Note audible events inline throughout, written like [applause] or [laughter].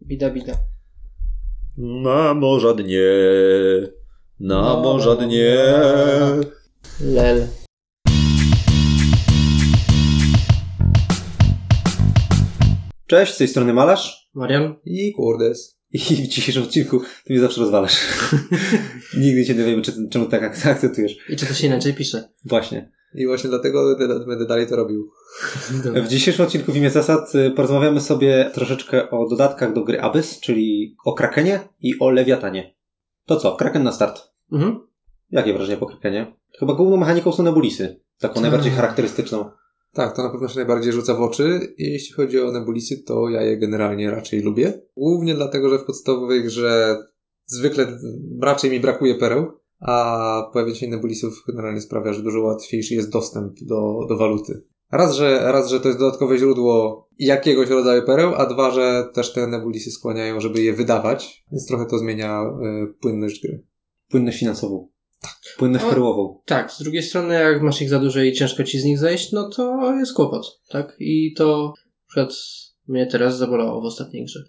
Bida, bida. Na morza dnie, na morza dnie. Lel. Cześć, z tej strony Malarz Marian? I kurdes. i w dzisiejszym odcinku ty mnie zawsze rozwalasz. Nigdy cię nie wiemy, czemu tak ak- akceptujesz. I czy to się inaczej pisze? Właśnie. I właśnie dlatego będę- dalej to robił. Dobra. W dzisiejszym odcinku w imię zasad y, porozmawiamy sobie troszeczkę o dodatkach do gry Abyss, czyli o Krakenie i o Lewiatanie. To co? Kraken na start. Mhm. Jakie wrażenie po Krakenie? Chyba główną mechaniką są nebulisy. Taką Tak. najbardziej charakterystyczną. Tak, to na pewno się najbardziej rzuca w oczy. I jeśli chodzi o nebulisy, to ja je generalnie raczej lubię. Głównie dlatego, że w podstawowej grze zwykle raczej mi brakuje pereł, a pojawienie się nebulisów generalnie sprawia, że dużo łatwiejszy jest dostęp do, do waluty. Raz że, raz, że to jest dodatkowe źródło jakiegoś rodzaju pereł, a dwa, że też te nebulisy skłaniają, żeby je wydawać, więc trochę to zmienia y, płynność gry. Płynność finansową. Tak. Płynność O. perłową. Tak, z drugiej strony, jak masz ich za dużo i ciężko ci z nich zejść, no to jest kłopot, tak? I to przed mnie teraz zabolało w ostatniej grze.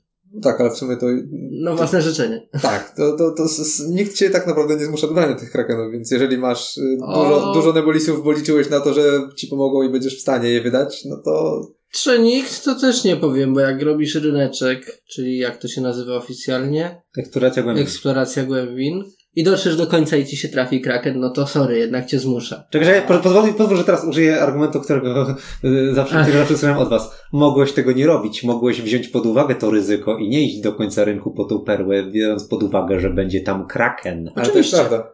Tak, ale w sumie to No, własne życzenie. Tak, to, to, to nikt cię tak naprawdę nie zmusza do brania tych krakenów, więc jeżeli masz y, O. dużo, dużo nebulisów, bo liczyłeś na to, że ci pomogą i będziesz w stanie je wydać, no to Czy nikt, to też nie powiem, bo jak robisz ryneczek, czyli jak to się nazywa oficjalnie, Eksploracja głębi. eksploracja głębin, i dotrzesz do końca i ci się trafi kraken, no to sorry, jednak cię zmusza. Czekaj, pozwól, pozwól, że teraz użyję argumentu, którego y, zawsze, którego zawsze słyszałem od was. Mogłeś tego nie robić. Mogłeś wziąć pod uwagę to ryzyko i nie iść do końca rynku po tą perłę, biorąc pod uwagę, że będzie tam kraken. ale to jest prawda.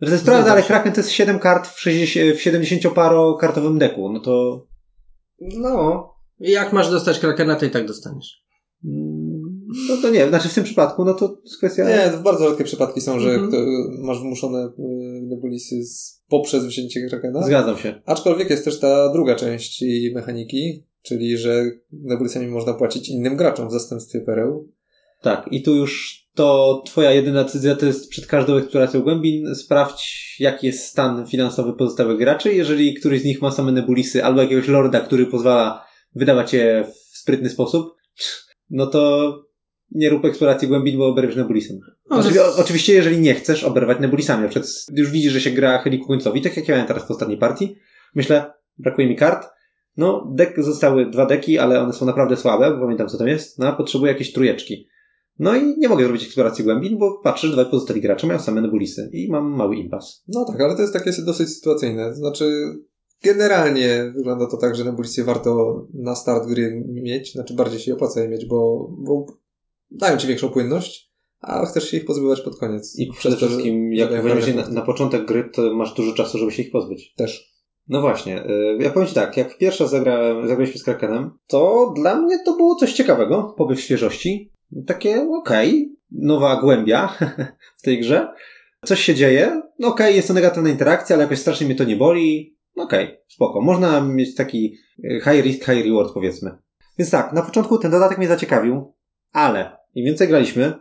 To jest prawda, ale kraken to jest 7 kart w, 60, w 70-parokartowym deku. No to... No, jak masz dostać krakena, to i tak dostaniesz. Mm, No to nie, znaczy w tym przypadku, no to jest kwestia... Nie, to bardzo rzadkie przypadki są, że Mhm. kto, masz wymuszone y, nebulisy z, poprzez wzięcie krakena. Zgadzam się. Aczkolwiek jest też ta druga część jej mechaniki, czyli że nebulisami można płacić innym graczom w zastępstwie pereł. Tak, i tu już to twoja jedyna decyzja to jest przed każdą eksploracją głębin sprawdź, jaki jest stan finansowy pozostałych graczy. Jeżeli któryś z nich ma same nebulisy albo jakiegoś lorda, który pozwala wydawać je w sprytny sposób, no to nie rób eksploracji głębin, bo oberwiesz nebulisem. No, jest- Oczywiście, jeżeli nie chcesz oberwać nebulisami, na przykład już widzisz, że się gra heliku końcowi, tak jak ja miałem teraz w ostatniej partii, myślę, brakuje mi kart, no, dek, zostały dwa deki, ale one są naprawdę słabe, bo pamiętam co tam jest, no, potrzebuję jakieś trójeczki. No i nie mogę zrobić eksploracji głębin, bo patrzę, że dwaj pozostali gracze mają same nebulisy i mam mały impas. No tak, ale to jest takie dosyć sytuacyjne. Znaczy, generalnie wygląda to tak, że nebulisy warto na start gry mieć, znaczy bardziej się opłaca je mieć, bo, bo dają ci większą płynność, a chcesz się ich pozbywać pod koniec. I przede to, wszystkim, jak weźmiesz je na, na początek gry, to masz dużo czasu, żeby się ich pozbyć. Też. No właśnie, y, ja powiem Ci tak, jak pierwsza zagrałem, zagraliśmy z Krakenem, to dla mnie to było coś ciekawego, powiew świeżości. Takie, okej, nowa głębia [laughs] w tej grze. Coś się dzieje, no okej, jest to negatywna interakcja, ale jakoś strasznie mnie to nie boli. Okej, spoko. Można mieć taki y, high risk, high reward powiedzmy. Więc tak, na początku ten dodatek mnie zaciekawił, ale im więcej graliśmy,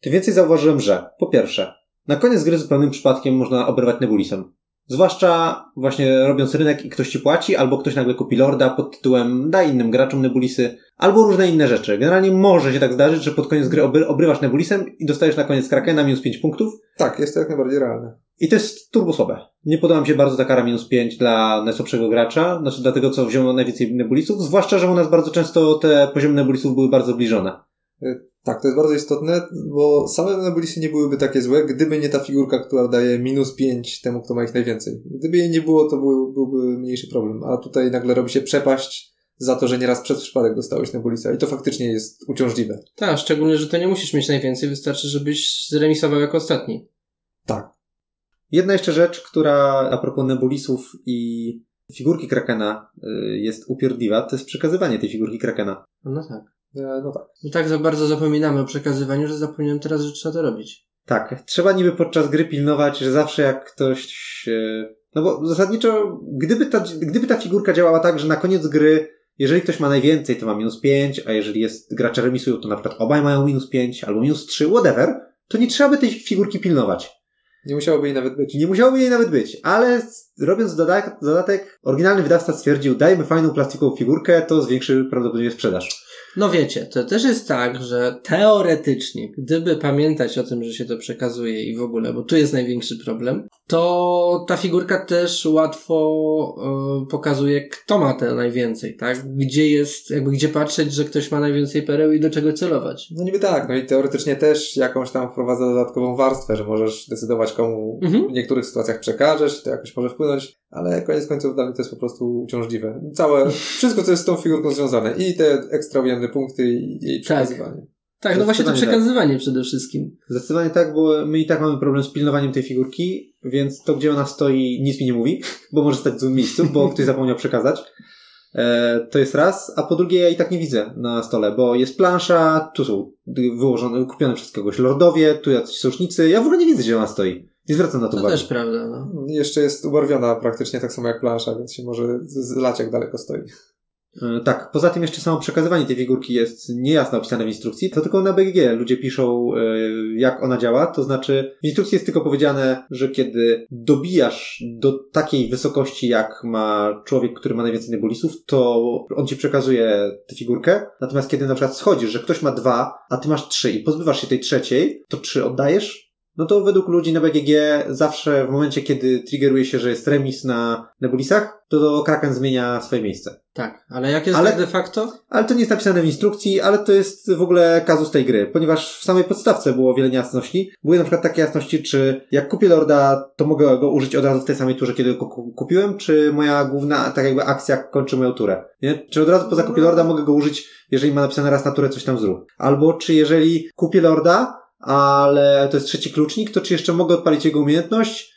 tym więcej zauważyłem, że po pierwsze, na koniec gry zupełnym przypadkiem można oberwać nebulisem. Zwłaszcza właśnie robiąc rynek i ktoś ci płaci, albo ktoś nagle kupi lorda pod tytułem daj innym graczom nebulisy, albo różne inne rzeczy. Generalnie może się tak zdarzyć, że pod koniec gry obry- obrywasz nebulisem i dostajesz na koniec krakena minus 5 punktów. Tak, jest to jak najbardziej realne. I to jest turbo słabe. Nie podoba mi się bardzo ta kara minus 5 dla najsłabszego gracza, znaczy dla tego, co wziął najwięcej nebulisów, zwłaszcza, że u nas bardzo często te poziomy nebulisów były bardzo zbliżone. Tak, to jest bardzo istotne, bo same nebulisy nie byłyby takie złe, gdyby nie ta figurka, która daje minus 5 temu, kto ma ich najwięcej. Gdyby jej nie było, to był, byłby mniejszy problem. A tutaj nagle robi się przepaść za to, że nieraz przez przypadek dostałeś nebulisa. I to faktycznie jest uciążliwe. Tak, szczególnie, że to nie musisz mieć najwięcej, wystarczy, żebyś zremisował jako ostatni. Tak. Jedna jeszcze rzecz, która a propos nebulisów i figurki Krakena y, jest upierdliwa, to jest przekazywanie tej figurki Krakena. No tak. E, No tak. My tak za bardzo zapominamy o przekazywaniu, że zapomniałem teraz, że trzeba to robić. Tak, trzeba niby podczas gry pilnować, że zawsze jak ktoś... y, No bo zasadniczo, gdyby ta, gdyby ta figurka działała tak, że na koniec gry, jeżeli ktoś ma najwięcej, to ma minus 5, a jeżeli jest gracze remisują, to na przykład obaj mają minus 5 albo minus 3, whatever, to nie trzeba by tej figurki pilnować. Nie musiałoby jej nawet być. Nie musiałoby jej nawet być, ale robiąc dodatek, dodatek oryginalny wydawca stwierdził, dajmy fajną plastikową figurkę, to zwiększy prawdopodobnie sprzedaż. No wiecie, to też jest tak, że teoretycznie, gdyby pamiętać o tym, że się to przekazuje i w ogóle, bo tu jest największy problem, to ta figurka też łatwo y, pokazuje, kto ma te najwięcej, tak? Gdzie jest, jakby gdzie patrzeć, że ktoś ma najwięcej pereł i do czego celować. No niby tak, no i teoretycznie też jakąś tam wprowadza dodatkową warstwę, że możesz decydować komu Mhm. w niektórych sytuacjach przekażesz, to jakoś może wpłynąć, ale koniec końców dla mnie to jest po prostu uciążliwe. Całe, wszystko co jest z tą figurką związane i te ekstra ujemne punkty i jej przekazywanie. Tak, no właśnie to Zdecydowanie tak. przekazywanie przede wszystkim. Zdecydowanie tak, bo my i tak mamy problem z pilnowaniem tej figurki, więc to, gdzie ona stoi, nic mi nie mówi, [laughs] bo może stać w złym miejscu, bo ktoś zapomniał przekazać. E, to jest raz, a po drugie ja i tak nie widzę na stole, bo jest plansza, tu są wyłożone, kupione przez kogoś lordowie, tu jacyś sojusznicy, ja w ogóle nie widzę, gdzie ona stoi. Nie zwracam na to To uwagi. też prawda, no. Jeszcze jest ubarwiona praktycznie tak samo jak plansza, więc się może z- zlać jak daleko stoi. E, Tak, poza tym jeszcze samo przekazywanie tej figurki jest niejasno opisane w instrukcji, to tylko na BGG ludzie piszą, e, jak ona działa, to znaczy w instrukcji jest tylko powiedziane, że kiedy dobijasz do takiej wysokości, jak ma człowiek, który ma najwięcej nebulisów, to on ci przekazuje tę figurkę, natomiast kiedy na przykład schodzisz, że ktoś ma dwa, a ty masz trzy i pozbywasz się tej trzeciej, to trzy oddajesz, no to według ludzi na BGG zawsze w momencie, kiedy triggeruje się, że jest remis na nebulisach, to, to Kraken zmienia swoje miejsce. Tak, ale jak jest Ale- tak de facto? Ale to nie jest napisane w instrukcji, ale to jest w ogóle kazus tej gry, ponieważ w samej podstawce było wiele niejasności. Były na przykład takie jasności, czy jak kupię Lorda, to mogę go użyć od razu w tej samej turze, kiedy go ku- kupiłem, czy moja główna, tak jakby akcja kończy moją turę. Nie? Czy od razu po zakupie Lorda mogę go użyć, jeżeli ma napisane raz na turę coś tam zrób. Albo czy jeżeli kupię Lorda, ale to jest trzeci klucznik, to czy jeszcze mogę odpalić jego umiejętność,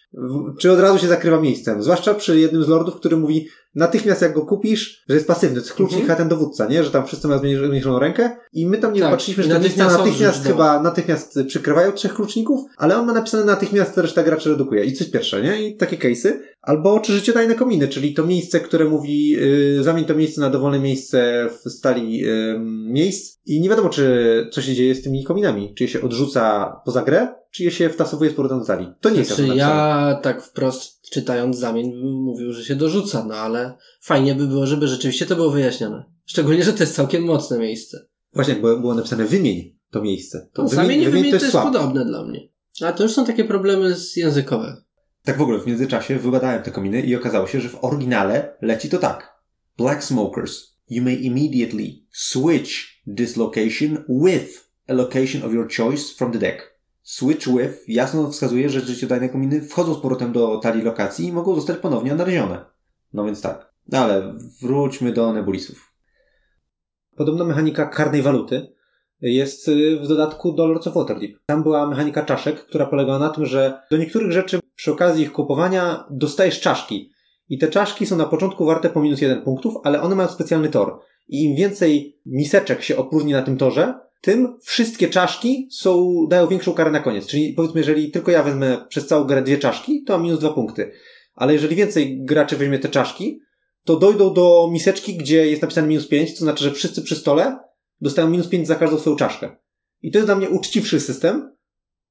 czy od razu się zakrywa miejscem. Zwłaszcza przy jednym z lordów, który mówi natychmiast jak go kupisz, że jest pasywny. To jest klucznik Mhm. ten dowódca, nie? Że tam wszyscy mają zmniejsz- zmniejszoną rękę i my tam nie Tak, patrzyliśmy, że te miejsca natychmiast natychmiast chyba natychmiast przykrywają trzech kluczników, ale on ma napisane natychmiast reszta graczy redukuje. I coś pierwsze, nie? I takie case'y. Albo czy życiodajne kominy, czyli to miejsce, które mówi yy, zamień to miejsce na dowolne miejsce w stali yy, miejsc i nie wiadomo, czy co się dzieje z tymi kominami. Czy je się odrzuca poza grę, czy je się wtasowuje z powrotem do stali. To nie jest Znaczy, napisane. ja tak wprost czytając zamień bym mówił, że się dorzuca, no ale fajnie by było, żeby rzeczywiście to było wyjaśnione. Szczególnie, że to jest całkiem mocne miejsce. Właśnie, bo było napisane wymień to miejsce. To No, zamień i wymień to jest słabe. podobne dla mnie. Ale to już są takie problemy z językowe. Tak w ogóle w międzyczasie wybadałem te kominy i okazało się, że w oryginale leci to tak. Black smokers, you may immediately switch this location with a location of your choice from the deck. Switch with jasno wskazuje, że życiodajne kominy wchodzą z powrotem do talii lokacji i mogą zostać ponownie odnalezione. No więc tak. No ale wróćmy do nebulisów. Podobna mechanika karnej waluty jest y, w dodatku do Lords of Waterdeep. Tam była mechanika czaszek, która polegała na tym, że do niektórych rzeczy przy okazji ich kupowania dostajesz czaszki. I te czaszki są na początku warte po minus jeden punktów, ale one mają specjalny tor. I im więcej miseczek się opróżni na tym torze, tym wszystkie czaszki są, dają większą karę na koniec. Czyli powiedzmy, jeżeli tylko ja wezmę przez całą grę dwie czaszki, to mam minus dwa punkty. Ale jeżeli więcej graczy weźmie te czaszki, to dojdą do miseczki, gdzie jest napisane minus pięć, to znaczy, że wszyscy przy stole dostają minus pięć za każdą swoją czaszkę. I to jest dla mnie uczciwszy system,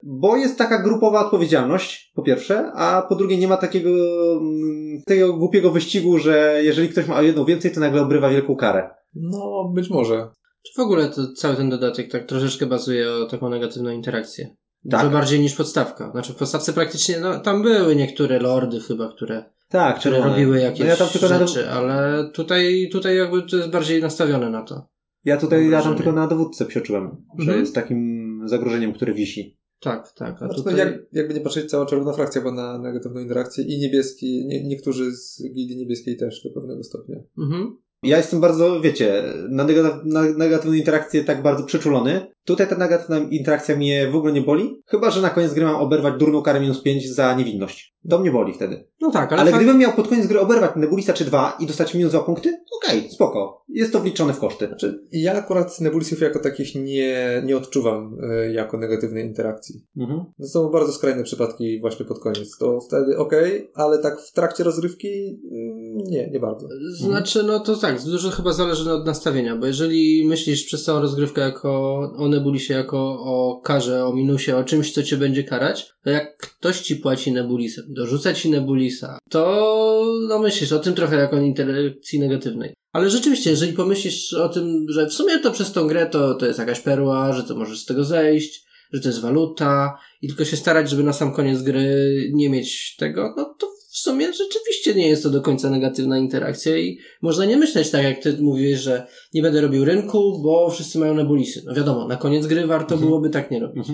bo jest taka grupowa odpowiedzialność, po pierwsze, a po drugie nie ma takiego, mm, takiego głupiego wyścigu, że jeżeli ktoś ma jedną więcej, to nagle obrywa wielką karę. No, być może. Czy w ogóle to, cały ten dodatek tak troszeczkę bazuje o taką negatywną interakcję? Dużo Tak. bardziej niż podstawka. Znaczy w podstawce praktycznie, no tam były niektóre lordy chyba, które, Tak, które czerwone. robiły jakieś no ja tam tylko na, rzeczy, ale tutaj, tutaj jakby to jest bardziej nastawione na to. ja tutaj ja tam tylko na dowódcę psioczyłem, że Mhm. jest takim zagrożeniem, które wisi. Tak, tak. A Znaczy, tutaj... no, jak, jakby nie patrzeć, cała czerwona frakcja była na negatywną interakcję i niebieski, nie, niektórzy z gildii niebieskiej też do pewnego stopnia. Mhm. Ja jestem bardzo, wiecie, na, nega- na negatywną interakcję tak bardzo przeczulony. Tutaj ta negatywna interakcja mnie w ogóle nie boli. Chyba, że na koniec gry mam oberwać durną karę minus 5 za niewinność. To mnie boli wtedy. No tak, ale, Ale, fakt- gdybym miał pod koniec gry oberwać Nebulisa czy dwa i dostać minus dwa punkty, okej, spoko. Jest to wliczone w koszty. Znaczy, ja akurat nebulisów jako takich nie, nie odczuwam y, jako negatywnej interakcji. Mhm. To są bardzo skrajne przypadki właśnie pod koniec. To wtedy okej, ale tak w trakcie rozrywki mm, Nie, nie bardzo. Znaczy, no to tak, dużo chyba zależy od nastawienia, bo jeżeli myślisz przez całą rozgrywkę jako o Nebulisie, jako o karze, o minusie, o czymś, co cię będzie karać, to jak ktoś ci płaci Nebulisem, dorzuca ci Nebulisa, to no myślisz o tym trochę jako o interakcji negatywnej. Ale rzeczywiście, jeżeli pomyślisz o tym, że w sumie to przez tą grę to, to jest jakaś perła, że to możesz z tego zejść, że to jest waluta i tylko się starać, żeby na sam koniec gry nie mieć tego, no to w sumie rzeczywiście nie jest to do końca negatywna interakcja i można nie myśleć tak, jak ty mówisz, że nie będę robił rynku, bo wszyscy mają nebulisy. No wiadomo, na koniec gry warto Mhm. byłoby tak nie robić.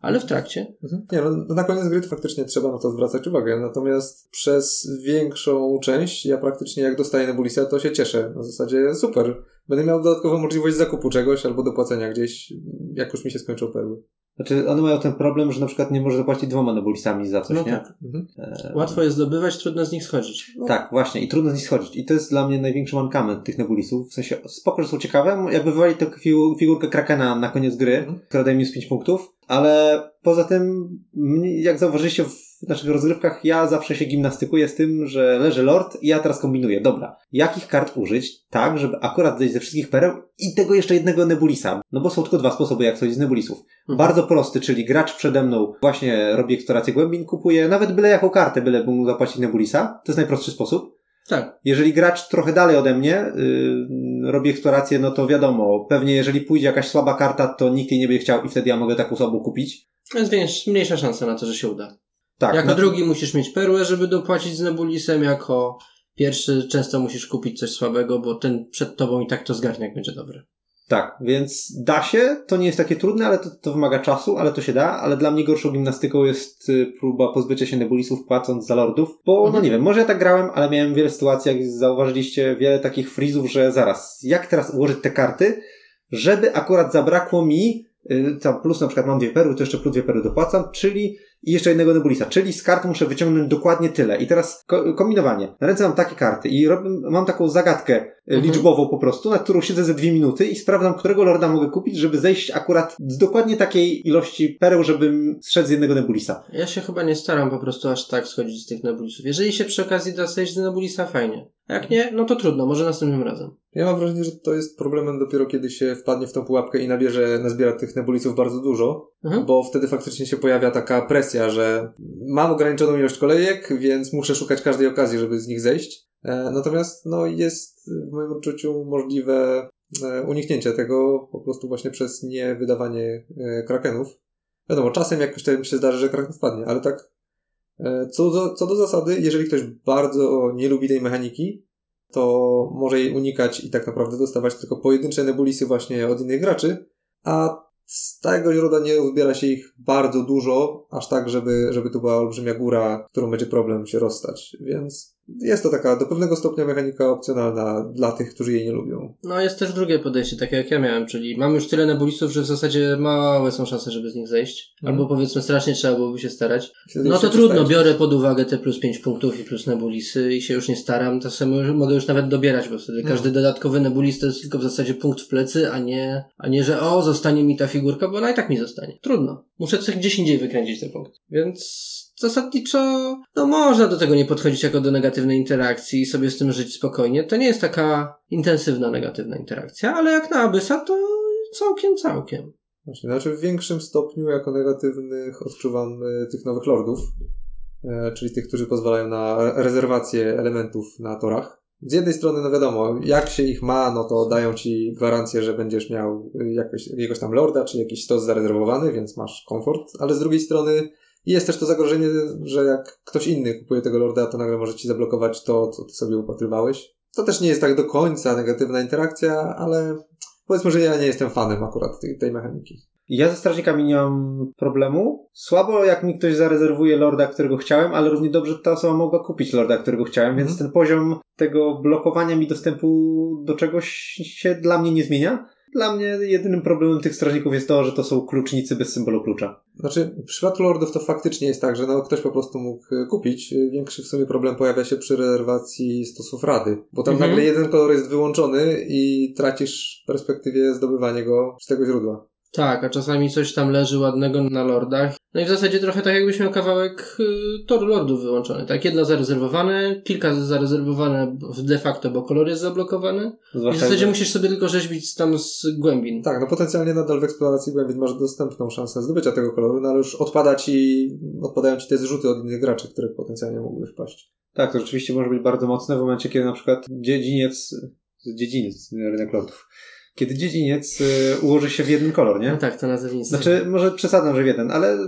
Ale w trakcie. Mhm. Nie, no, na koniec gry to faktycznie trzeba na to zwracać uwagę, natomiast przez większą część ja praktycznie jak dostaję Nebulisa, to się cieszę. Na zasadzie super. Będę miał dodatkową możliwość zakupu czegoś albo dopłacenia gdzieś, jak już mi się skończą perły. Znaczy, one mają ten problem, że na przykład nie może zapłacić dwoma nebulisami za coś, No nie? tak. Mhm. E, Łatwo jest zdobywać, trudno z nich schodzić. No, Tak, właśnie. I trudno z nich schodzić. I to jest dla mnie największy mankament tych nebulisów. W sensie, spoko, że są ciekawe. Jakby wywali tę figu- figurkę Krakena na koniec gry, Mhm. która daje mi z 5 punktów. Ale poza tym, jak zauważyliście w naszych rozgrywkach, ja zawsze się gimnastykuję z tym, że leży lord i ja teraz kombinuję. Dobra, jakich kart użyć tak, żeby akurat zejść ze wszystkich pereł i tego jeszcze jednego nebulisa? No bo są tylko dwa sposoby, jak schodzić z nebulisów. Mhm. Bardzo prosty, czyli gracz przede mną właśnie robi eksplorację głębin, kupuje nawet byle jaką kartę, byle mu zapłacić nebulisa. To jest najprostszy sposób. Tak. Jeżeli gracz trochę dalej ode mnie yy, robi eksplorację, no to wiadomo, pewnie jeżeli pójdzie jakaś słaba karta, to nikt jej nie będzie chciał i wtedy ja mogę taką słabą kupić. Jest większ- mniejsza szansa na to, że się uda. Tak. jako no, drugi musisz mieć perłę, żeby dopłacić z Nebulisem, jako pierwszy często musisz kupić coś słabego, bo ten przed tobą i tak to zgarnie, jak będzie dobry. Tak, więc da się, to nie jest takie trudne, ale to, to wymaga czasu, ale to się da, ale dla mnie gorszą gimnastyką jest y, próba pozbycia się nebulisów płacąc za lordów, bo no Mhm. nie wiem, może ja tak grałem, ale miałem wiele sytuacji, jak zauważyliście, wiele takich frizów, że zaraz, jak teraz ułożyć te karty, żeby akurat zabrakło mi, y, tam plus na przykład mam dwie perły, to jeszcze plus dwie perły dopłacam, czyli i jeszcze jednego nebulisa, czyli z kart muszę wyciągnąć dokładnie tyle. I teraz ko- kombinowanie. Na ręce mam takie karty i robię, mam taką zagadkę y, Mhm. liczbową po prostu, na którą siedzę ze dwie minuty i sprawdzam, którego lorda mogę kupić, żeby zejść akurat z dokładnie takiej ilości pereł, żebym zszedł z jednego nebulisa. Ja się chyba nie staram po prostu aż tak schodzić z tych Nebulisów. Jeżeli się przy okazji da zejść z Nebulisa, fajnie. A jak nie, no to trudno, może następnym razem. Ja mam wrażenie, że to jest problemem dopiero kiedy się wpadnie w tą pułapkę i nabierze, nazbiera tych nebulisów bardzo dużo, Mhm. bo wtedy faktycznie się pojawia taka presja, że mam ograniczoną ilość kolejek, więc muszę szukać każdej okazji, żeby z nich zejść. E, Natomiast no, jest w moim odczuciu możliwe e, uniknięcie tego po prostu właśnie przez niewydawanie e, krakenów. Wiadomo, czasem jakoś tam się zdarzy, że kraken wpadnie, ale tak co do, co do zasady, jeżeli ktoś bardzo nie lubi tej mechaniki, to może jej unikać i tak naprawdę dostawać tylko pojedyncze nebulisy właśnie od innych graczy, a z tego źródła nie uzbiera się ich bardzo dużo, aż tak, żeby, żeby to była olbrzymia góra, którą będzie problem się rozstać. Więc jest to taka do pewnego stopnia mechanika opcjonalna dla tych, którzy jej nie lubią. No jest też drugie podejście, takie jak ja miałem, czyli mam już tyle Nebulisów, że w zasadzie małe są szanse, żeby z nich zejść. Mhm. Albo powiedzmy strasznie trzeba byłoby się starać. No to trudno, biorę pod uwagę te plus 5 punktów i plus Nebulisy i się już nie staram, to sobie mogę już nawet dobierać, bo wtedy No. każdy dodatkowy Nebulis to jest tylko w zasadzie punkt w plecy, a nie, a nie, że o, zostanie mi ta figurka, bo ona i tak mi zostanie. Trudno. Muszę coś gdzieś indziej wykręcić te punkty. Więc zasadniczo, no można do tego nie podchodzić jako do negatywnej interakcji i sobie z tym żyć spokojnie. To nie jest taka intensywna negatywna interakcja, ale jak na Abyssa to całkiem, całkiem. Właśnie, znaczy w większym stopniu jako negatywnych odczuwam e, tych nowych lordów, e, czyli tych, którzy pozwalają na rezerwację elementów na torach. Z jednej strony, no wiadomo, jak się ich ma, no to dają ci gwarancję, że będziesz miał e, jakoś, jakiegoś tam lorda, czy jakiś stos zarezerwowany, więc masz komfort, ale z drugiej strony jest też to zagrożenie, że jak ktoś inny kupuje tego lorda, to nagle może ci zablokować to, co ty sobie upatrywałeś. To też nie jest tak do końca negatywna interakcja, ale powiedzmy, że ja nie jestem fanem akurat tej, tej mechaniki. Ja ze strażnikami nie mam problemu. Słabo jak mi ktoś zarezerwuje lorda, którego chciałem, ale równie dobrze ta osoba mogła kupić lorda, którego chciałem, więc Mhm. ten poziom tego blokowania mi dostępu do czegoś się dla mnie nie zmienia. Dla mnie jedynym problemem tych strażników jest to, że to są klucznicy bez symbolu klucza. Znaczy, w przypadku lordów to faktycznie jest tak, że no, ktoś po prostu mógł e, kupić. Większy w sumie problem pojawia się przy rezerwacji stosów rady, bo tam Mhm. nagle jeden kolor jest wyłączony i tracisz w perspektywie zdobywanie go z tego źródła. Tak, a czasami coś tam leży ładnego na lordach. No i w zasadzie trochę tak jakbyś miał kawałek y, toru lordów wyłączony. Tak, jedno zarezerwowane, kilka zarezerwowane de facto, bo kolor jest zablokowany. I w Zwłaszcza zasadzie musisz sobie tylko rzeźbić tam z głębin. Tak, no potencjalnie nadal w eksploracji głębin masz dostępną szansę zdobycia tego koloru, no ale już odpada ci, odpadają ci te zrzuty od innych graczy, które potencjalnie mogły wpaść. Tak, to rzeczywiście może być bardzo mocne w momencie, kiedy na przykład dziedziniec, dziedziniec, nie, rynek lordów, kiedy dziedziniec y, ułoży się w jeden kolor, nie? No tak, to nazewnictwo. Znaczy, może przesadzam, że w jeden, ale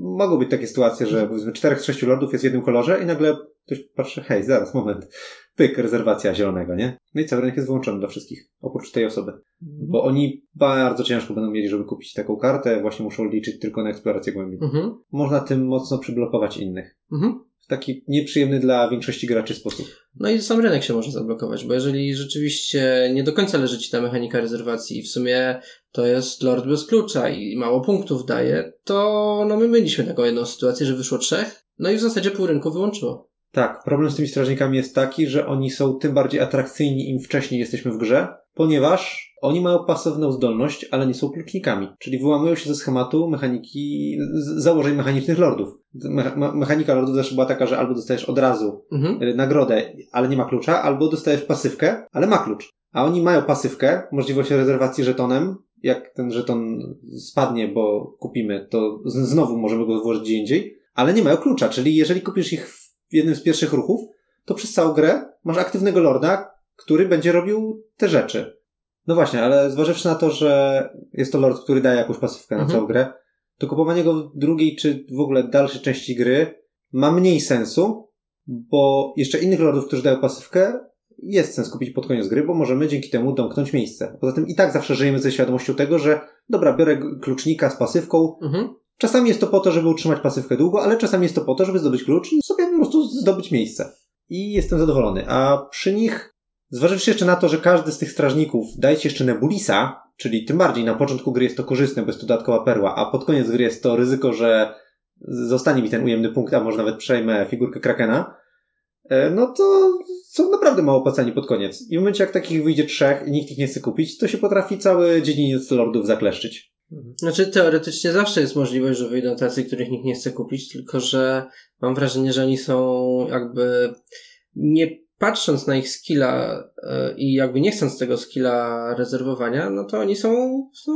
mogą być takie sytuacje, że powiedzmy czterech, sześciu lordów jest w jednym kolorze i nagle ktoś patrzy, hej, zaraz, moment, pyk, rezerwacja zielonego, nie? No i cały rynek jest wyłączony dla wszystkich, oprócz tej osoby. Bo oni bardzo ciężko będą mieli, żeby kupić taką kartę, właśnie muszą liczyć tylko na eksplorację głębi. Mhm. Można tym mocno przyblokować innych. Mhm. W taki nieprzyjemny dla większości graczy sposób. No i sam rynek się może zablokować, bo jeżeli rzeczywiście nie do końca leży ci ta mechanika rezerwacji i w sumie to jest lord bez klucza i mało punktów daje, to no my mieliśmy taką jedną sytuację, że wyszło trzech, no i w zasadzie pół rynku wyłączyło. Tak, problem z tymi strażnikami jest taki, że oni są tym bardziej atrakcyjni, im wcześniej jesteśmy w grze, ponieważ oni mają pasywną zdolność, ale nie są klucznikami. Czyli wyłamują się ze schematu mechaniki, założeń mechanicznych lordów. Me me- mechanika lordów zawsze była taka, że albo dostajesz od razu Mhm. y, nagrodę, ale nie ma klucza, albo dostajesz pasywkę, ale ma klucz. A oni mają pasywkę, możliwość rezerwacji żetonem. Jak ten żeton spadnie, bo kupimy, to znowu możemy go włożyć gdzie indziej, ale nie mają klucza, czyli jeżeli kupisz ich w jednym z pierwszych ruchów, to przez całą grę masz aktywnego lorda, który będzie robił te rzeczy. No właśnie, ale zważywszy na to, że jest to lord, który daje jakąś pasywkę na Mhm. całą grę, to kupowanie go w drugiej czy w ogóle dalszej części gry ma mniej sensu, bo jeszcze innych lordów, którzy dają pasywkę, jest sens kupić pod koniec gry, bo możemy dzięki temu domknąć miejsce. Poza tym i tak zawsze żyjemy ze świadomością tego, że dobra, biorę klucznika z pasywką. Mhm. Czasami jest to po to, żeby utrzymać pasywkę długo, ale czasami jest to po to, żeby zdobyć klucz i sobie po prostu zdobyć miejsce. I jestem zadowolony. A przy nich, zważywszy jeszcze na to, że każdy z tych strażników daje ci jeszcze Nebulisa, czyli tym bardziej na początku gry jest to korzystne, bo jest to dodatkowa perła, a pod koniec gry jest to ryzyko, że zostanie mi ten ujemny punkt, a może nawet przejmę figurkę Krakena, e, no to są naprawdę mało opłacani pod koniec. I w momencie, jak takich wyjdzie trzech i nikt ich nie chce kupić, to się potrafi cały dziedziniec lordów zakleszczyć. Znaczy teoretycznie zawsze jest możliwość, że wyjdą tacy, których nikt nie chce kupić, tylko że mam wrażenie, że oni są jakby nie patrząc na ich skilla e, i jakby nie chcąc tego skilla rezerwowania, no to oni są, są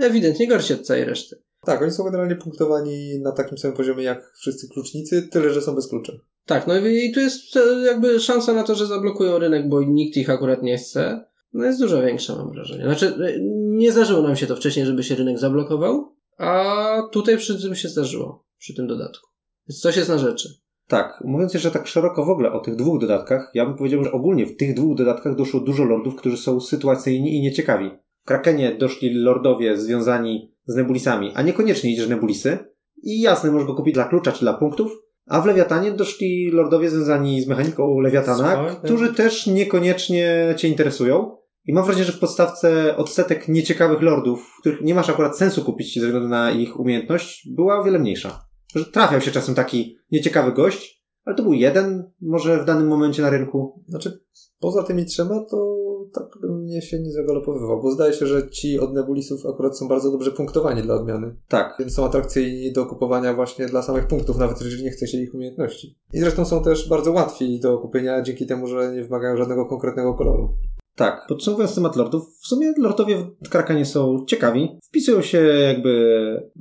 ewidentnie gorsi od całej reszty. Tak, oni są generalnie punktowani na takim samym poziomie jak wszyscy klucznicy, tyle że są bez klucza. Tak, no i tu jest e, jakby szansa na to, że zablokują rynek, bo nikt ich akurat nie chce. No jest dużo większa, mam wrażenie. Znaczy, e, nie zdarzyło nam się to wcześniej, żeby się rynek zablokował, a tutaj przy tym się zdarzyło, przy tym dodatku. Więc coś jest na rzeczy. Tak, mówiąc jeszcze tak szeroko w ogóle o tych dwóch dodatkach, ja bym powiedział, że ogólnie w tych dwóch dodatkach doszło dużo lordów, którzy są sytuacyjni i nieciekawi. W Krakenie doszli lordowie związani z nebulisami, a niekoniecznie idziesz nebulisy. I jasne, możesz go kupić dla klucza czy dla punktów. A w Lewiatanie doszli lordowie związani z mechaniką Lewiatana, którzy też niekoniecznie cię interesują. I mam wrażenie, że w podstawce odsetek nieciekawych lordów, których nie masz akurat sensu kupić ze względu na ich umiejętność, była o wiele mniejsza. Że trafiał się czasem taki nieciekawy gość, ale to był jeden może w danym momencie na rynku. Znaczy, poza tymi trzema, to tak bym mnie się nie zagalopowywał, bo zdaje się, że ci od nebulisów akurat są bardzo dobrze punktowani dla odmiany. Tak. Więc są atrakcyjni do kupowania właśnie dla samych punktów, nawet jeżeli nie chce się ich umiejętności. I zresztą są też bardzo łatwi do kupienia dzięki temu, że nie wymagają żadnego konkretnego koloru. Tak. Podsumowując temat lordów, w sumie lordowie w Krakanie są ciekawi. Wpisują się jakby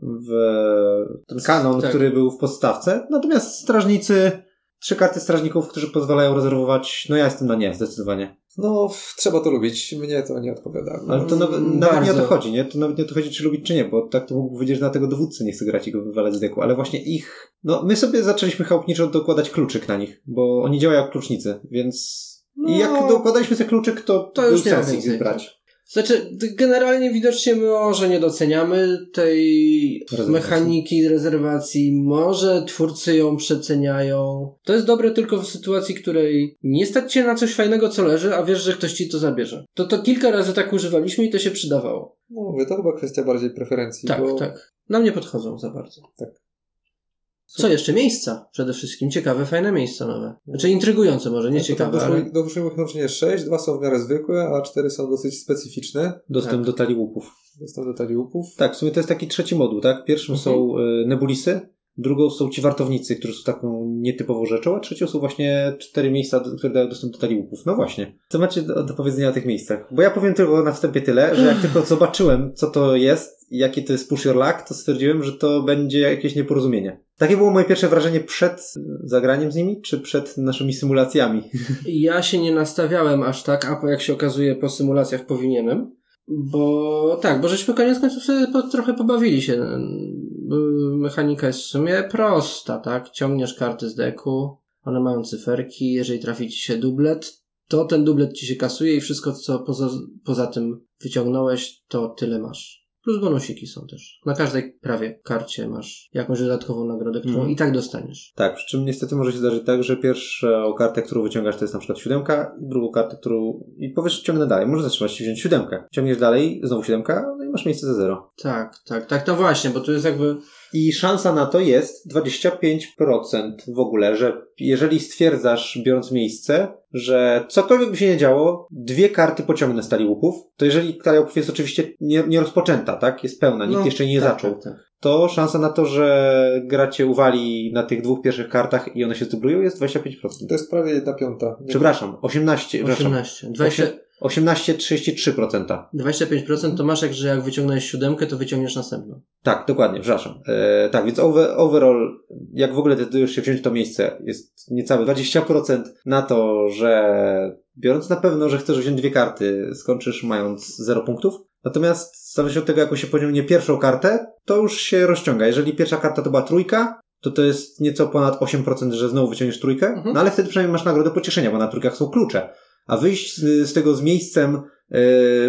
w ten kanon, Tak. który był w podstawce. Natomiast strażnicy, trzy karty strażników, którzy pozwalają rezerwować, no ja jestem na nie, zdecydowanie. No, trzeba to lubić. Mnie to nie odpowiada. Ale to nawet, nawet nie o to chodzi, nie? To nawet nie o to chodzi, czy lubić, czy nie, bo tak to mógł powiedzieć, że na tego dowódcy nie chce grać i go wywalać z deku, ale właśnie ich, no my sobie zaczęliśmy chałupniczo dokładać kluczyk na nich, bo oni działają jak klucznicy, więc i No, jak dokładaliśmy sobie kluczyk, to, to już nie ma sens ich więcej. brać. Znaczy, generalnie widocznie może nie doceniamy tej Rezerwacji. mechaniki rezerwacji, może twórcy ją przeceniają. To jest dobre tylko w sytuacji, której nie stać cię na coś fajnego, co leży, a wiesz, że ktoś ci to zabierze. To to kilka razy tak używaliśmy i to się przydawało. No, mówię, to chyba kwestia bardziej preferencji. Tak, bo... tak. Nam nie podchodzą za bardzo. Co jeszcze? Miejsca. Przede wszystkim ciekawe, fajne miejsca nowe. Znaczy intrygujące może, nie tam ciekawe, doszło, ale... doszło ich łącznie 6, dwa są w miarę zwykłe, a cztery są dosyć specyficzne. Dostęp Tak. do talii łupów. Dostęp do talii łupów. Tak, w sumie to jest taki trzeci moduł, tak? Pierwszym Mhm. są y, nebulisy, drugą są ci wartownicy, którzy są taką nietypową rzeczą, a trzecią są właśnie cztery miejsca, które dają dostęp do talii łupów. No właśnie. Co macie do, do powiedzenia o tych miejscach? Bo ja powiem tylko na wstępie tyle, że jak tylko zobaczyłem, co to jest jaki to jest push your luck, to stwierdziłem, że to będzie jakieś nieporozumienie. Takie było moje pierwsze wrażenie przed zagraniem z nimi, czy przed naszymi symulacjami? [laughs] Ja się nie nastawiałem aż tak, a jak się okazuje po symulacjach powinienem. Bo tak, bo żeśmy koniec końców sobie po, trochę pobawili się. Bo Mechanika jest w sumie prosta, tak? Ciągniesz karty z deku, one mają cyferki, jeżeli trafi ci się dublet, to ten dublet ci się kasuje i wszystko, co poza, poza tym wyciągnąłeś, to tyle masz. Plus bonusiki są też. Na każdej prawie karcie masz jakąś dodatkową nagrodę, którą Mhm. i tak dostaniesz. Tak, przy czym niestety może się zdarzyć tak, że pierwszą kartę, którą wyciągasz, to jest na przykład siódemka, i drugą kartę, którą... i powiesz, ciągnę dalej. Może zatrzymać się wziąć siódemkę. Ciągniesz dalej, znowu siódemka, no i masz miejsce za zero. Tak, tak, tak, to właśnie, bo tu jest jakby I szansa na to jest 25% w ogóle, że jeżeli stwierdzasz, biorąc miejsce, że cokolwiek by się nie działo, dwie karty pociągnę z talii łupów, to jeżeli talia łupów jest oczywiście nie, nie rozpoczęta, tak? Jest pełna, nikt No, jeszcze nie tak, zaczął. tak, tak. To szansa na to, że gra cię uwali na tych dwóch pierwszych kartach i one się zdublują jest 25%. To jest prawie jedna piąta. Nie- Przepraszam, 18, przepraszam, 18. 20, 18-33%. 25% to masz jak, że jak wyciągnąłeś siódemkę, to wyciągniesz następną. Tak, dokładnie, przepraszam. E, tak, więc over, overall, jak w ogóle decydujesz się wziąć to miejsce, jest niecałe 20% na to, że biorąc na pewno, że chcesz wziąć dwie karty, skończysz mając 0 punktów. Natomiast w zależności od tego, jak się pociągnie pierwszą kartę, to już się rozciąga. Jeżeli pierwsza karta to była trójka, to to jest nieco ponad 8%, że znowu wyciągniesz trójkę, Mhm. no ale wtedy przynajmniej masz nagrodę pocieszenia, bo na trójkach są klucze. A wyjść z, z tego z miejscem, yy,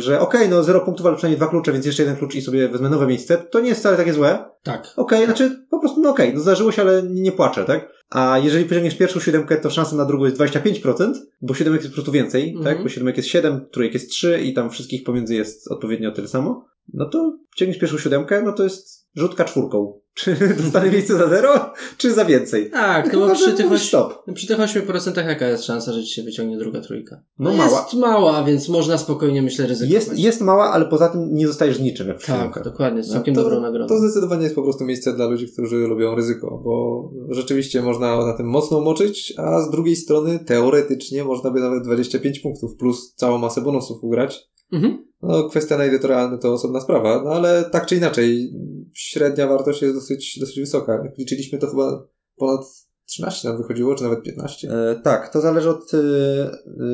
że okej, no 0 punktów, ale przynajmniej dwa klucze, więc jeszcze jeden klucz i sobie wezmę nowe miejsce, to nie jest wcale takie złe. Tak. Okej, znaczy po prostu, no okej, no zdarzyło się, ale nie, nie płaczę, tak? A jeżeli pociągniesz pierwszą siódemkę, to szansa na drugą jest 25%, bo siódemek jest po prostu więcej, Mhm. tak? Bo siódemek jest 7, trójek jest 3 i tam wszystkich pomiędzy jest odpowiednio tyle samo. No to ciągniesz pierwszą siódemkę, no to jest rzutka czwórką. [laughs] Czy dostanę miejsce za zero, czy za więcej? Tak, no bo przy tych, oś... stop. przy tych 8% jaka jest szansa, że ci się wyciągnie druga trójka? No mała. Jest mała, więc można spokojnie, myślę, ryzykować. Jest, jest mała, ale poza tym nie zostajesz niczym jak Tak, siódemkach. dokładnie, z No całkiem to, dobrą nagrodą. To zdecydowanie jest po prostu miejsce dla ludzi, którzy lubią ryzyko, bo rzeczywiście można na tym mocno moczyć, a z drugiej strony teoretycznie można by nawet 25 punktów plus całą masę bonusów ugrać. Mhm. No, kwestia na ile to realne to osobna sprawa, no ale tak czy inaczej, średnia wartość jest dosyć, dosyć wysoka. Jak liczyliśmy, to chyba ponad 13 nam wychodziło, czy nawet 15. E, tak, to zależy od,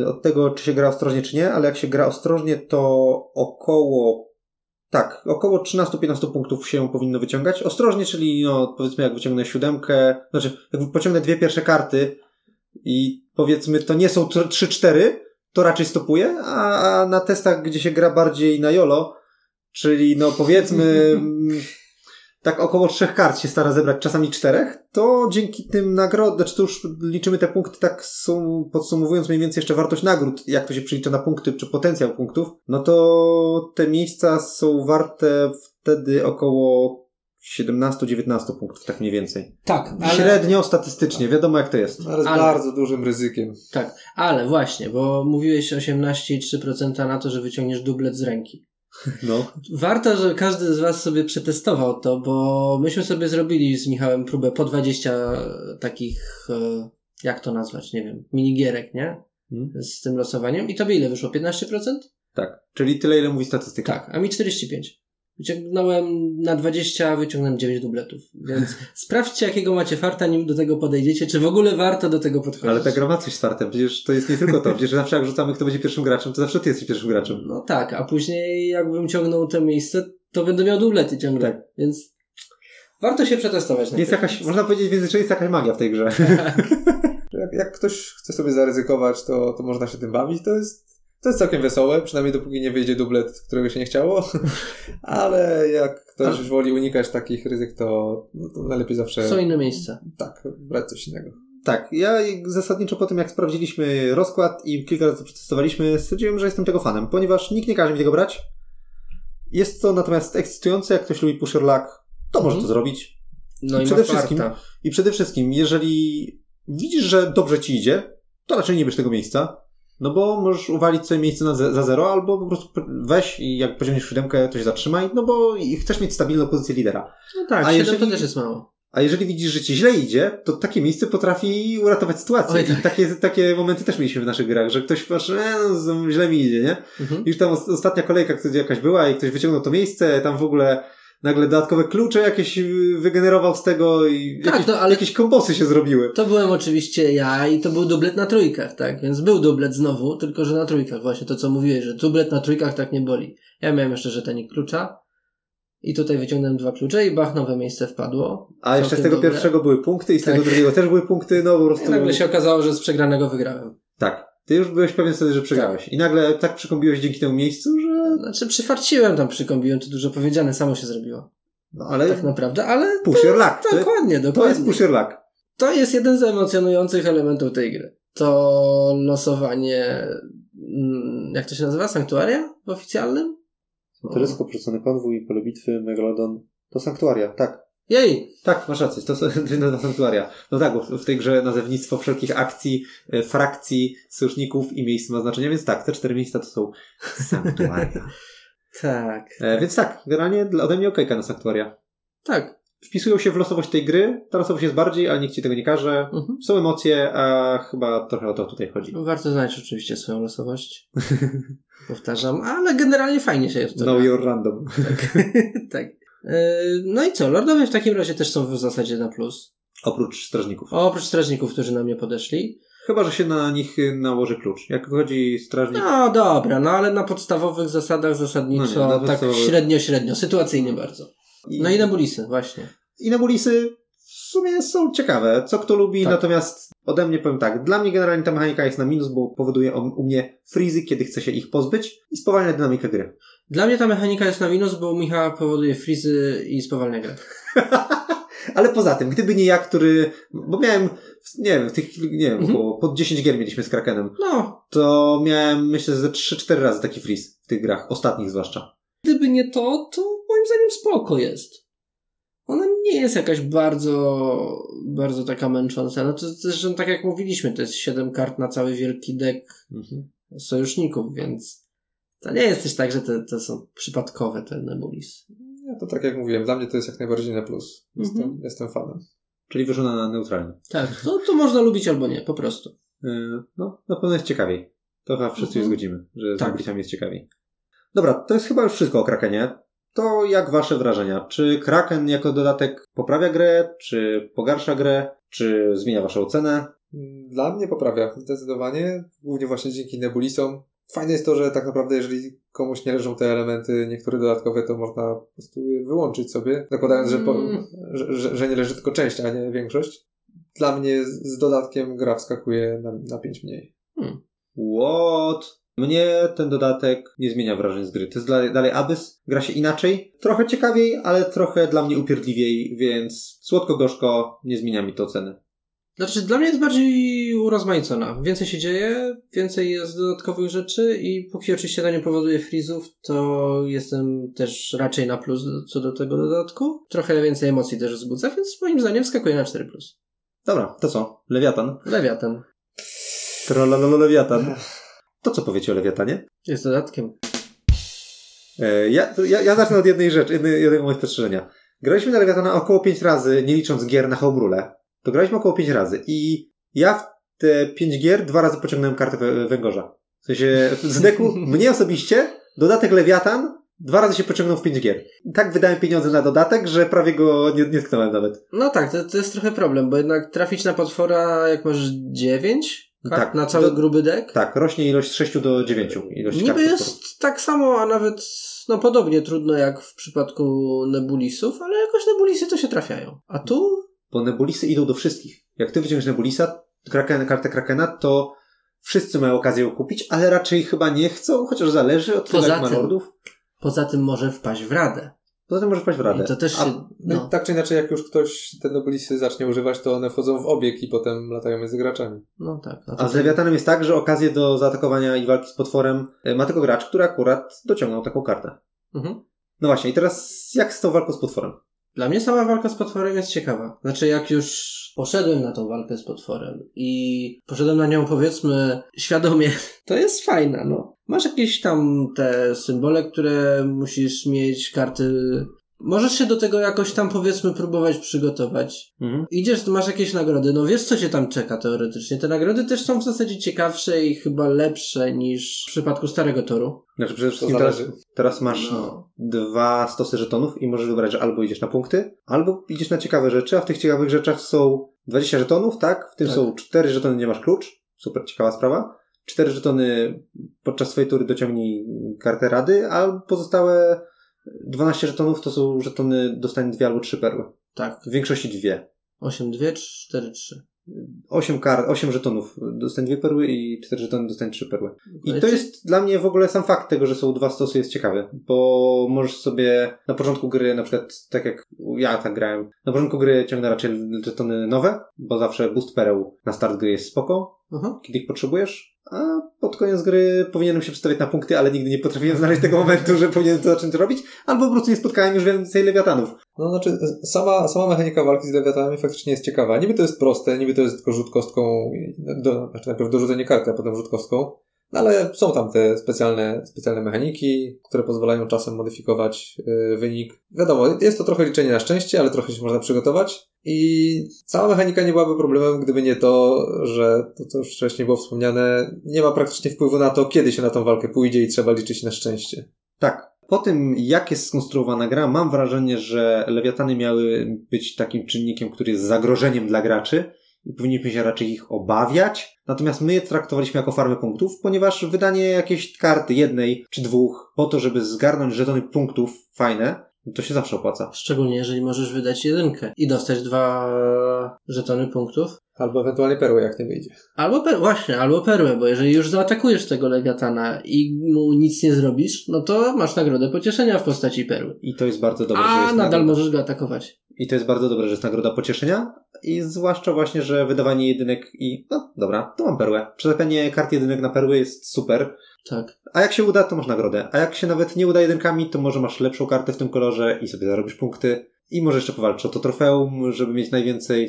e, od tego, czy się gra ostrożnie, czy nie, ale jak się gra ostrożnie, to około tak, około 13-15 punktów się powinno wyciągać. Ostrożnie, czyli no, powiedzmy jak wyciągnę siódemkę, znaczy jak pociągnę dwie pierwsze karty i powiedzmy to nie są 3-4, to raczej stopuję, a, a na testach, gdzie się gra bardziej na jolo, czyli no powiedzmy [laughs] tak około trzech kart się stara zebrać, czasami czterech, to dzięki tym nagrodom, znaczy to już liczymy te punkty tak sum, podsumowując mniej więcej jeszcze wartość nagród, jak to się przelicza na punkty, czy potencjał punktów, no to te miejsca są warte wtedy około 17-19 punktów, tak mniej więcej. Tak, ale, Średnio statystycznie, wiadomo jak to jest. Ale z Ale- bardzo dużym ryzykiem. tak, ale właśnie, bo mówiłeś 18,3% na to, że wyciągniesz dublet z ręki. [laughs] No. Warto, że każdy z Was sobie przetestował to, bo myśmy sobie zrobili z Michałem próbę po 20 takich, e, jak to nazwać, nie wiem, minigierek, nie? Hmm. Z tym losowaniem. I tobie ile wyszło? 15%? Tak. Czyli tyle, ile mówi statystyka. Tak, a mi 45. Wyciągnąłem na 20, wyciągnąłem 9 dubletów. Więc [laughs] sprawdźcie, jakiego macie farta, nim do tego podejdziecie, czy w ogóle warto do tego podchodzić. Ale ta gra ma coś z fartem, przecież to jest nie tylko to, przecież zawsze jak rzucamy, kto będzie pierwszym graczem, to zawsze ty jesteś pierwszym graczem. No tak, a później jakbym ciągnął to miejsce, to będę miał dublety ciągle. Tak. Więc warto się przetestować. Jest jakaś, można powiedzieć w międzyczasie jest jakaś magia w tej grze. [laughs] [laughs] Jak, jak ktoś chce sobie zaryzykować, to, to można się tym bawić. To jest, to jest całkiem wesołe, przynajmniej dopóki nie wyjdzie dublet, którego się nie chciało. [laughs] Ale jak ktoś woli unikać takich ryzyk, to, no, to najlepiej zawsze Są inne miejsca. tak, brać coś innego. Tak, ja zasadniczo po tym jak sprawdziliśmy rozkład i kilka razy przetestowaliśmy, stwierdziłem, że jestem tego fanem, ponieważ nikt nie każe mi tego brać. Jest to natomiast ekscytujące, jak ktoś lubi pusher luck, to może Mhm. to zrobić. No I i, przede wszystkim- farta. I przede wszystkim, jeżeli widzisz, że dobrze ci idzie, to raczej nie bierz tego miejsca, no bo możesz uwalić sobie miejsce na za zero, albo po prostu weź i jak pociągniesz siódemkę, to się zatrzymaj, no bo i chcesz mieć stabilną pozycję lidera. No tak, A jeżeli- to też jest mało. A jeżeli widzisz, że ci źle idzie, to takie miejsce potrafi uratować sytuację. Oj, tak. I takie, takie momenty też mieliśmy w naszych grach, że ktoś patrzy, e, no, z- źle mi idzie, nie? Mhm. Już tam os- ostatnia kolejka, jakaś była i ktoś wyciągnął to miejsce, tam w ogóle nagle dodatkowe klucze jakieś y, wygenerował z tego i Tak, jakieś, no, ale- jakieś kombosy się zrobiły. To byłem oczywiście ja i to był dublet na trójkach, tak? Więc był dublet znowu, tylko że na trójkach. Właśnie to, co mówiłeś, że dublet na trójkach tak nie boli. Ja miałem jeszcze żetanik klucza i tutaj wyciągnąłem dwa klucze i bach, nowe miejsce wpadło. A jeszcze z tego dobre. pierwszego były punkty i z tego Tak. drugiego też były punkty, no po I prostu... nagle się okazało, że z przegranego wygrałem. Tak. Ty już byłeś pewien wtedy, że przegrałeś. I nagle tak przykombiłeś dzięki temu miejscu, że... Znaczy przyfarciłem tam, przykombiłem, to dużo powiedziane, samo się zrobiło. No ale... Tak naprawdę, ale Push your luck. To, dokładnie, to jest dokładnie. push your luck. To jest jeden z emocjonujących elementów tej gry. To losowanie, mm, jak to się nazywa? Sanktuaria w oficjalnym? Teleskop, rzucony konwój, pole bitwy, megalodon. To sanktuaria, tak. Jej! Tak, masz rację, to są [laughs] to sanktuaria. No tak, bo w tej grze nazewnictwo wszelkich akcji, e, frakcji, sojuszników i miejsc ma znaczenie, więc tak, te cztery miejsca to są [laughs] sanktuaria. Tak. E, więc tak, generalnie ode mnie okejka na sanktuaria. Tak. Wpisują się w losowość tej gry, ta losowość jest bardziej, ale nikt ci tego nie każe. Mhm. Są emocje, a chyba trochę o to tutaj chodzi. Warto znać oczywiście swoją losowość. [laughs] Powtarzam, ale generalnie fajnie się jest to Know gra. your random. tak. E, No i co? Lordowie w takim razie też są w zasadzie na plus. Oprócz strażników. Oprócz strażników, którzy na mnie podeszli. Chyba, że się na nich y, nałoży klucz. Jak wychodzi strażnik, No dobra, no ale na podstawowych zasadach zasadniczo No nie, na tak podstawowych. średnio, średnio. Sytuacyjnie bardzo. i, No i nebulisy, właśnie. i nebulisy w sumie są ciekawe. Co kto lubi, Tak. natomiast ode mnie powiem tak. Dla mnie generalnie ta mechanika jest na minus, bo powoduje u mnie frizy, kiedy chce się ich pozbyć i spowalnia dynamikę gry. Dla mnie ta mechanika jest na minus, bo Michał powoduje frizy i spowalnia grę. [laughs] Ale poza tym, gdyby nie ja, który, bo miałem, nie wiem, tych, nie wiem, Mhm. około, pod 10 gier mieliśmy z Krakenem, No, to miałem, myślę, ze 3-4 razy taki freeze w tych grach, ostatnich zwłaszcza. gdyby nie to, to moim zdaniem spoko jest. Ona nie jest jakaś bardzo, bardzo taka męcząca. No to zresztą tak jak mówiliśmy, to jest 7 kart na cały wielki dek Mhm. sojuszników, więc to nie jest też tak, że te, to są przypadkowe te nebulis. Ja to tak jak mówiłem, dla mnie to jest jak najbardziej na plus. Jestem, Mhm. jestem fanem. Czyli wyszło na neutralnie. Tak, to, to można lubić albo nie, po prostu. Yy, No, na pewno jest ciekawiej. To chyba wszyscy się Mhm. zgodzimy, że z Tak. Nebulitami jest ciekawiej. Dobra, to jest chyba już wszystko o Krakenie. To jak wasze wrażenia? Czy Kraken jako dodatek poprawia grę, czy pogarsza grę, czy zmienia waszą ocenę? Dla mnie poprawia, zdecydowanie. Głównie właśnie dzięki nebulisom. Fajne jest to, że tak naprawdę jeżeli komuś nie leżą te elementy, niektóre dodatkowe, to można po prostu je wyłączyć sobie, zakładając, że, po, Mm. że, że, nie leży tylko część, a nie większość. Dla mnie z dodatkiem gra wskakuje na, na 5 mniej. What? Mnie ten dodatek nie zmienia wrażeń z gry. To jest dalej, dalej Abyss. Gra się inaczej. Trochę ciekawiej, ale trochę dla mnie upierdliwiej, więc słodko-gorzko nie zmienia mi to oceny. Znaczy, dla mnie jest bardziej urozmaicona. Więcej się dzieje, więcej jest dodatkowych rzeczy i póki oczywiście to nie powoduje frizów, to jestem też raczej na plus co do tego dodatku. Trochę więcej emocji też wzbudza, więc moim zdaniem skakuje na 4+. Plus. Dobra, to co? Lewiatan. Lewiatan Trollololo Lewiatan. To co powiecie o Lewiatanie? jest dodatkiem. E, ja, ja, ja zacznę od jednej rzeczy, jednego mojego spostrzeżenia. Graliśmy na Lewiatana około 5 razy, nie licząc gier na homebrule. To graliśmy około 5 razy i ja te 5 gier dwa razy pociągnąłem kartę wę- węgorza. W sensie z deku [laughs] mnie osobiście dodatek Lewiatan dwa razy się pociągnął w 5 gier. Tak wydałem pieniądze na dodatek, że prawie go nie, nie tknąłem nawet. No tak, to, to jest trochę problem, bo jednak trafić na potwora, jak masz 9 kart Tak, na cały do- gruby dek, Tak, rośnie ilość z 6 do 9 ilości kart niby potworów. jest tak samo, a nawet no podobnie trudno jak w przypadku nebulisów, ale jakoś nebulisy to się trafiają. A tu Bo nebulisy idą do wszystkich. Jak ty wyciągniesz nebulisa, kraken, kartę krakena, to wszyscy mają okazję ją kupić, ale raczej chyba nie chcą, chociaż zależy od tego, jak ma lordów. poza tym może wpaść w radę. Poza tym może wpaść w radę. I to też A się, No. no, tak czy inaczej, jak już ktoś te nobilisy zacznie używać, to one wchodzą w obieg i potem latają między graczami. no tak. A, A z Lewiatanem jest tak, że okazję do zaatakowania i walki z potworem e, ma tylko gracz, który akurat dociągnął taką kartę. Mhm. No właśnie, i teraz jak z tą walką z potworem? Dla mnie sama walka z potworem jest ciekawa. Znaczy, jak już poszedłem na tą walkę z potworem i poszedłem na nią, powiedzmy, [laughs] świadomie, to jest fajna, no. Masz jakieś tam te symbole, które musisz mieć, karty. Możesz się do tego jakoś tam, powiedzmy, próbować przygotować. Mhm. Idziesz, masz jakieś nagrody, no wiesz, co cię tam czeka teoretycznie. Te nagrody też są w zasadzie ciekawsze i chyba lepsze niż w przypadku starego toru. Znaczy przede wszystkim teraz, teraz masz No. dwa stosy żetonów i możesz wybrać, że albo idziesz na punkty, albo idziesz na ciekawe rzeczy, a w tych ciekawych rzeczach są 20 żetonów, tak? W tym Tak. są 4 żetony, nie masz klucz. Super ciekawa sprawa. 4 żetony podczas swojej tury dociągnij kartę rady, a pozostałe 12 żetonów to są żetony dostań dwie albo trzy perły. Tak. W większości dwie. 8, 2, 4, 3. 8 kar, 8 żetonów dostań dwie perły i 4 żetony dostań trzy perły. I to jest dla mnie w ogóle sam fakt tego, że są dwa stosy jest ciekawy, bo możesz sobie na początku gry, na przykład tak jak ja tak grałem, na początku gry ciągnę raczej żetony nowe, bo zawsze boost pereł na start gry jest spoko, Aha. kiedy ich potrzebujesz, a pod koniec gry powinienem się przestawiać na punkty, ale nigdy nie potrafiłem znaleźć tego momentu, że powinienem to zacząć robić, albo po prostu nie spotkałem już więcej lewiatanów. No znaczy, sama, sama mechanika walki z lewiatanami faktycznie jest ciekawa. Niby to jest proste, niby to jest tylko rzut kostką, do, znaczy najpierw dorzucenie karty, a potem rzut kostką. No ale są tam te specjalne, specjalne mechaniki, które pozwalają czasem modyfikować y, wynik. Wiadomo, jest to trochę liczenie na szczęście, ale trochę się można przygotować. I cała mechanika nie byłaby problemem, gdyby nie to, że to, co już wcześniej było wspomniane, nie ma praktycznie wpływu na to, kiedy się na tą walkę pójdzie i trzeba liczyć na szczęście. Tak. Po tym, jak jest skonstruowana gra, mam wrażenie, że lewiatany miały być takim czynnikiem, który jest zagrożeniem dla graczy i powinniśmy się raczej ich obawiać. Natomiast my je traktowaliśmy jako farmę punktów, ponieważ wydanie jakiejś karty, jednej czy dwóch, po to, żeby zgarnąć żetony punktów fajne, to się zawsze opłaca. Szczególnie jeżeli możesz wydać jedynkę i dostać dwa żetony punktów. Albo ewentualnie perły, jak nie wyjdzie. Albo per- właśnie, albo perłę, bo jeżeli już zaatakujesz tego lewiatana i mu nic nie zrobisz, no to masz nagrodę pocieszenia w postaci perły. I to jest bardzo dobre, że A jest nadal nagroda. możesz go atakować. I to jest bardzo dobre, że jest nagroda pocieszenia. I zwłaszcza właśnie, że wydawanie jedynek i, no dobra, to mam perłę. Przelepianie kart jedynek na perły jest super. Tak. A jak się uda, to masz nagrodę. A jak się nawet nie uda jedynkami, to może masz lepszą kartę w tym kolorze i sobie zarobisz punkty. I może jeszcze powalczyć o to trofeum, żeby mieć najwięcej,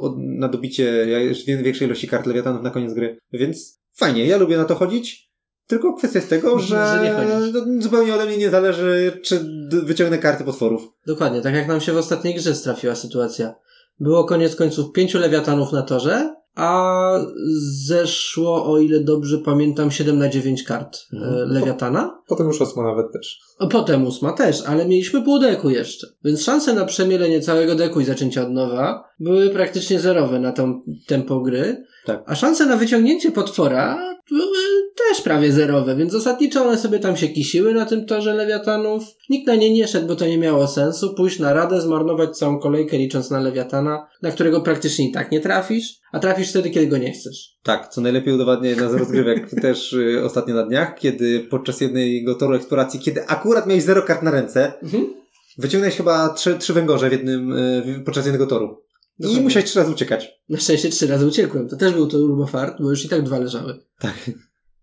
o- na dobicie większej ilości kart lewiatanów na koniec gry. Więc fajnie, ja lubię na to chodzić. Tylko kwestia jest tego, że, Że chodzisz. no, zupełnie ode mnie nie zależy, czy wyciągnę karty potworów. Dokładnie, tak jak nam się w ostatniej grze strafiła sytuacja. Było koniec końców pięciu lewiatanów na torze, a zeszło, o ile dobrze pamiętam, 7 na 9 kart e, Mhm. lewiatana. Potem już osmo nawet też. Potem ósma też, ale mieliśmy pół deku jeszcze. Więc szanse na przemielenie całego deku i zaczęcie od nowa były praktycznie zerowe na tą tempo gry. Tak. A szanse na wyciągnięcie potwora były też prawie zerowe, więc zasadniczo one sobie tam się kisiły na tym torze lewiatanów. Nikt na nie nie szedł, bo to nie miało sensu. Pójść na radę, zmarnować całą kolejkę licząc na lewiatana, na którego praktycznie i tak nie trafisz, a trafisz wtedy, kiedy go nie chcesz. Tak, co najlepiej udowadnia jedna z rozgrywek [laughs] też y, ostatnio na dniach, kiedy podczas jednego toru eksploracji, kiedy akurat miałeś zero kart na ręce, Mhm. wyciągnąłeś chyba trzy, trzy węgorze w jednym, y, podczas jednego toru. I musiałeś trzy razy uciekać. Na szczęście trzy razy uciekłem. To też był to urbofart, bo już i tak dwa leżały. Tak.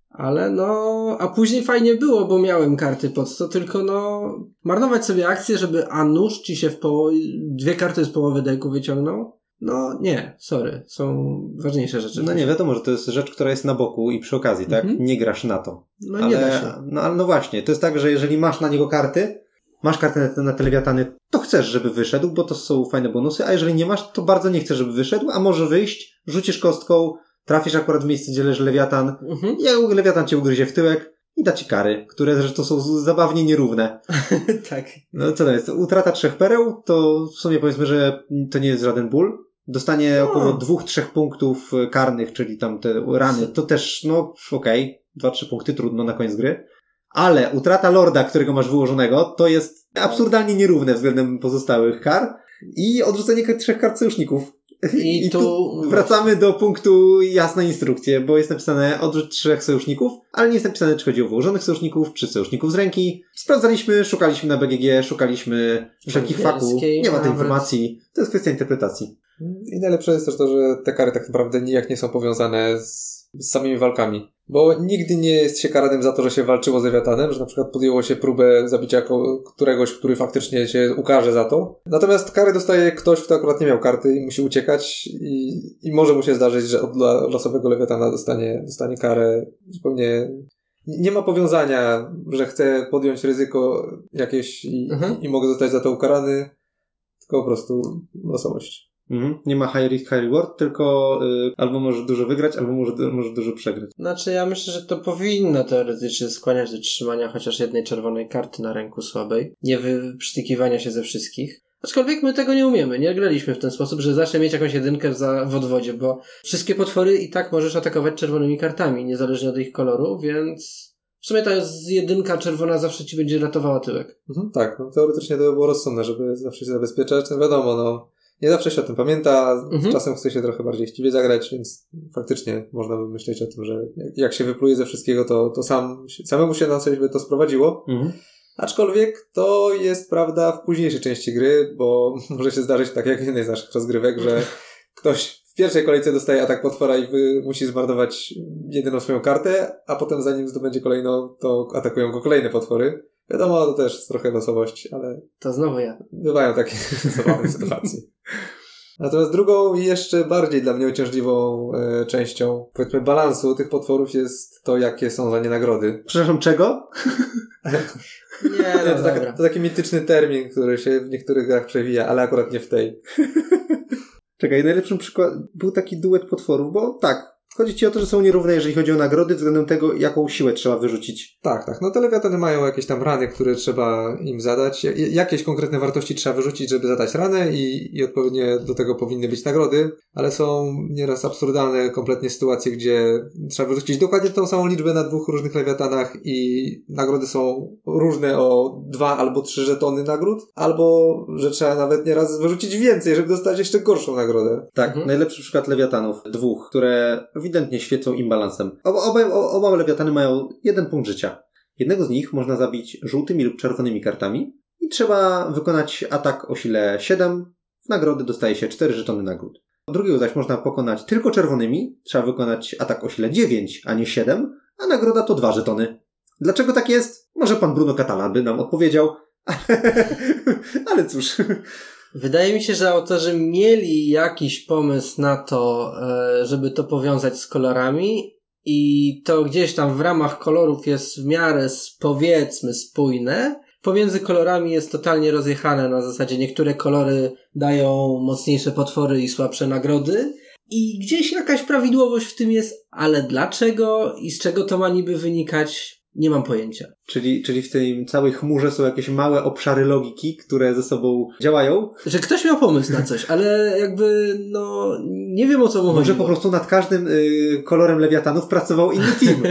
Ale no, a później fajnie było, bo miałem karty pod to, tylko no, marnować sobie akcję, żeby a nóż ci się w połowie, dwie karty z połowy deku wyciągnął? No nie, sorry, są ważniejsze rzeczy. No nie, wiadomo, że to jest rzecz, która jest na boku i przy okazji, tak? Mhm. Nie grasz na to. No ale, nie da się. No ale no właśnie, to jest tak, że jeżeli masz na niego karty, masz kartę na, na te lewiatany, to chcesz, żeby wyszedł, bo to są fajne bonusy, a jeżeli nie masz, to bardzo nie chcesz, żeby wyszedł, a może wyjść, rzucisz kostką, trafisz akurat w miejsce, gdzie leży lewiatan, Mhm. i lewiatan cię ugryzie w tyłek i da ci kary, które zresztą są zabawnie nierówne. [laughs] tak. No co to jest? Utrata trzech pereł, to w sumie powiedzmy, że to nie jest żaden ból. Dostanie No. około dwóch, trzech punktów e, karnych, czyli tam te rany, to też, no okej, dwa, trzy punkty, trudno na koniec gry. Ale utrata lorda, którego masz wyłożonego, to jest absurdalnie nierówne względem pozostałych kar. I odrzucenie trzech kart sojuszników. I tu- wracamy do punktu jasne instrukcje, bo jest napisane odrzuć trzech sojuszników, ale nie jest napisane, czy chodzi o wyłożonych sojuszników, czy sojuszników z ręki. Sprawdzaliśmy, szukaliśmy na BGG, szukaliśmy wszelkich faków. Nie ma tej nawet. informacji. To jest kwestia interpretacji. I najlepsze jest też to, że te kary tak naprawdę nijak nie są powiązane z, z samymi walkami. Bo nigdy nie jest się karanym za to, że się walczyło z Lewiatanem, że na przykład podjęło się próbę zabicia któregoś, który faktycznie się ukaże za to. Natomiast karę dostaje ktoś, kto akurat nie miał karty i musi uciekać i, i może mu się zdarzyć, że od losowego Lewiatana dostanie, dostanie karę zupełnie... Nie ma powiązania, że chce podjąć ryzyko jakieś i, Mhm. i mogę zostać za to ukarany, tylko po prostu losowość. Mhm. Nie ma high risk, high reward, tylko y, albo może dużo wygrać, albo może, może dużo przegrać. Znaczy, ja myślę, że to powinno teoretycznie skłaniać do trzymania chociaż jednej czerwonej karty na ręku słabej. Nie wyprztykiwania się ze wszystkich. Aczkolwiek my tego nie umiemy. Nie graliśmy w ten sposób, że zawsze mieć jakąś jedynkę za, w odwodzie, bo wszystkie potwory i tak możesz atakować czerwonymi kartami, niezależnie od ich koloru, więc w sumie ta jedynka czerwona zawsze ci będzie ratowała tyłek. Mhm, tak, no teoretycznie to by było rozsądne, żeby zawsze się zabezpieczać. No wiadomo, no nie zawsze się o tym pamięta, Mhm. czasem chce się trochę bardziej chciwie zagrać, więc faktycznie można by myśleć o tym, że jak- się wypluje ze wszystkiego, to, to sam, samemu się na coś by to sprowadziło. Mhm. Aczkolwiek to jest prawda w późniejszej części gry, bo [laughs] może się zdarzyć tak jak w jednej z naszych rozgrywek, że [laughs] ktoś pierwszej kolejce dostaje atak potwora i wy musi zmarnować jedyną swoją kartę, a potem zanim zdobędzie kolejną, to atakują go kolejne potwory. Wiadomo, to też trochę losowość, ale To znowu ja. bywają takie [laughs] zabawne sytuacje. Natomiast drugą i jeszcze bardziej dla mnie uciążliwą e, częścią powiedzmy balansu tych potworów jest to, jakie są za nie nagrody. Przepraszam, czego? [laughs] Nie, Nie, no to, tak, to taki mityczny termin, który się w niektórych grach przewija, ale akurat nie w tej. Czekaj, najlepszym przykład był taki duet potworów, bo tak, chodzi ci o to, że są nierówne, jeżeli chodzi o nagrody, względem tego, jaką siłę trzeba wyrzucić. Tak, tak. No te lewiatany mają jakieś tam rany, które trzeba im zadać. Ja- Jakieś konkretne wartości trzeba wyrzucić, żeby zadać ranę i, i odpowiednie do tego powinny być nagrody, ale są nieraz absurdalne kompletnie sytuacje, gdzie trzeba wyrzucić dokładnie tą samą liczbę na dwóch różnych lewiatanach i nagrody są różne o dwa albo trzy żetony nagród, albo że trzeba nawet nieraz wyrzucić więcej, żeby dostać jeszcze gorszą nagrodę. Tak, Mhm. najlepszy przykład lewiatanów, dwóch, które ewidentnie świecą imbalansem. Oba, oba, oba lewiatany mają jeden punkt życia. Jednego z nich można zabić żółtymi lub czerwonymi kartami i trzeba wykonać atak o sile 7. W nagrody dostaje się 4 żetony nagród. Drugiego zaś można pokonać tylko czerwonymi, trzeba wykonać atak o sile 9, a nie 7, a nagroda to 2 żetony. Dlaczego tak jest? Może pan Bruno Catalan by nam odpowiedział. [laughs] Ale cóż. Wydaje mi się, że autorzy mieli jakiś pomysł na to, e, żeby to powiązać z kolorami i to gdzieś tam w ramach kolorów jest w miarę powiedzmy spójne. Pomiędzy kolorami jest totalnie rozjechane na zasadzie niektóre kolory dają mocniejsze potwory i słabsze nagrody. I gdzieś jakaś prawidłowość w tym jest, ale dlaczego i z czego to ma niby wynikać, nie mam pojęcia. Czyli, czyli w tej całej chmurze są jakieś małe obszary logiki, które ze sobą działają. Że ktoś miał pomysł na coś, ale jakby, no, nie wiem o co mu Może chodziło. po prostu nad każdym y, kolorem lewiatanów pracował inny team.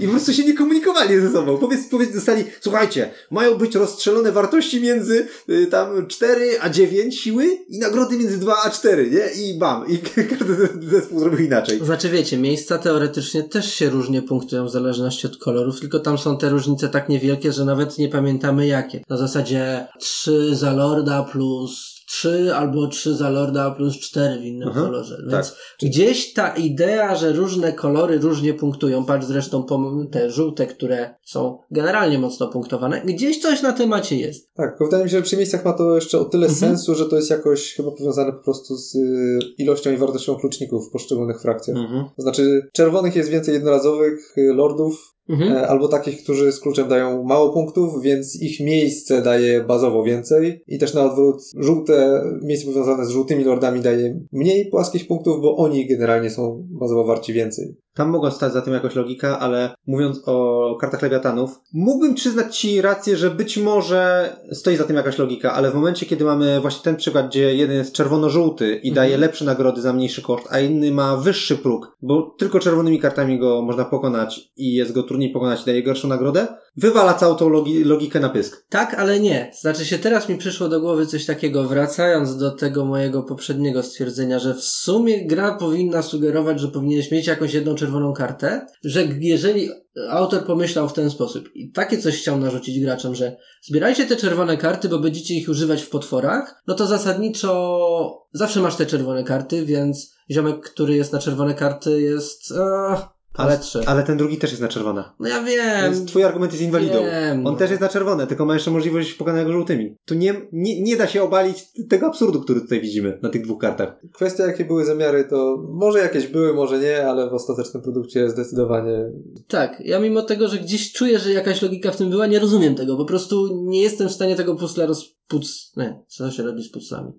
I po prostu się nie komunikowali ze sobą. Powiedz, powiedz, dostali, słuchajcie, mają być rozstrzelone wartości między y, tam 4 a 9 siły i nagrody między 2 a 4, nie? I bam. I [laughs] każdy zespół zrobił inaczej. Znaczy, wiecie, miejsca teoretycznie też się różnie punktują w zależności od kolorów, tylko tam są te różnice tak niewielkie, że nawet nie pamiętamy jakie. Na zasadzie 3 za Lorda plus 3 albo 3 za Lorda plus 4 w innym Aha, kolorze. Więc tak. gdzieś ta idea, że różne kolory różnie punktują, patrz zresztą po te żółte, które są generalnie mocno punktowane, gdzieś coś na temacie jest. Tak, wydaje mi się, że przy miejscach ma to jeszcze o tyle Mhm. sensu, że to jest jakoś chyba powiązane po prostu z y, ilością i wartością kluczników w poszczególnych frakcjach. Mhm. To znaczy, czerwonych jest więcej jednorazowych y, lordów, Mhm. e, albo takich, którzy z kluczem dają mało punktów, więc ich miejsce daje bazowo więcej. I też na odwrót, żółte miejsce powiązane z żółtymi lordami daje mniej płaskich punktów, bo oni generalnie są bazowo warci więcej. Tam mogła stać za tym jakoś logika, ale mówiąc o kartach lewiatanów, mógłbym przyznać Ci rację, że być może stoi za tym jakaś logika, ale w momencie, kiedy mamy właśnie ten przykład, gdzie jeden jest czerwono-żółty i daje lepsze nagrody za mniejszy koszt, a inny ma wyższy próg, bo tylko czerwonymi kartami go można pokonać i jest go trudniej pokonać i daje gorszą nagrodę, wywala całą tą logi logikę na pysk. Tak, ale nie. Znaczy się teraz mi przyszło do głowy coś takiego, wracając do tego mojego poprzedniego stwierdzenia, że w sumie gra powinna sugerować, że powinieneś mieć jakąś jedną czerwoną kartę, że jeżeli autor pomyślał w ten sposób i takie coś chciał narzucić graczom, że zbierajcie te czerwone karty, bo będziecie ich używać w potworach, no to zasadniczo zawsze masz te czerwone karty, więc ziomek, który jest na czerwone karty jest... Uh, ale. Ale ten drugi też jest na czerwone. No ja wiem. Więc twój argument jest inwalidą. Wiem, On no. też jest na czerwone, tylko ma jeszcze możliwość pokazania go żółtymi. Tu nie, nie, nie da się obalić tego absurdu, który tutaj widzimy na tych dwóch kartach. Kwestia, jakie były zamiary, to może jakieś były, może nie, ale w ostatecznym produkcie zdecydowanie Tak, ja mimo tego, że gdzieś czuję, że jakaś logika w tym była, nie rozumiem tego. Po prostu nie jestem w stanie tego puzzla rozpuc... Nie, co się robi z puzzlami?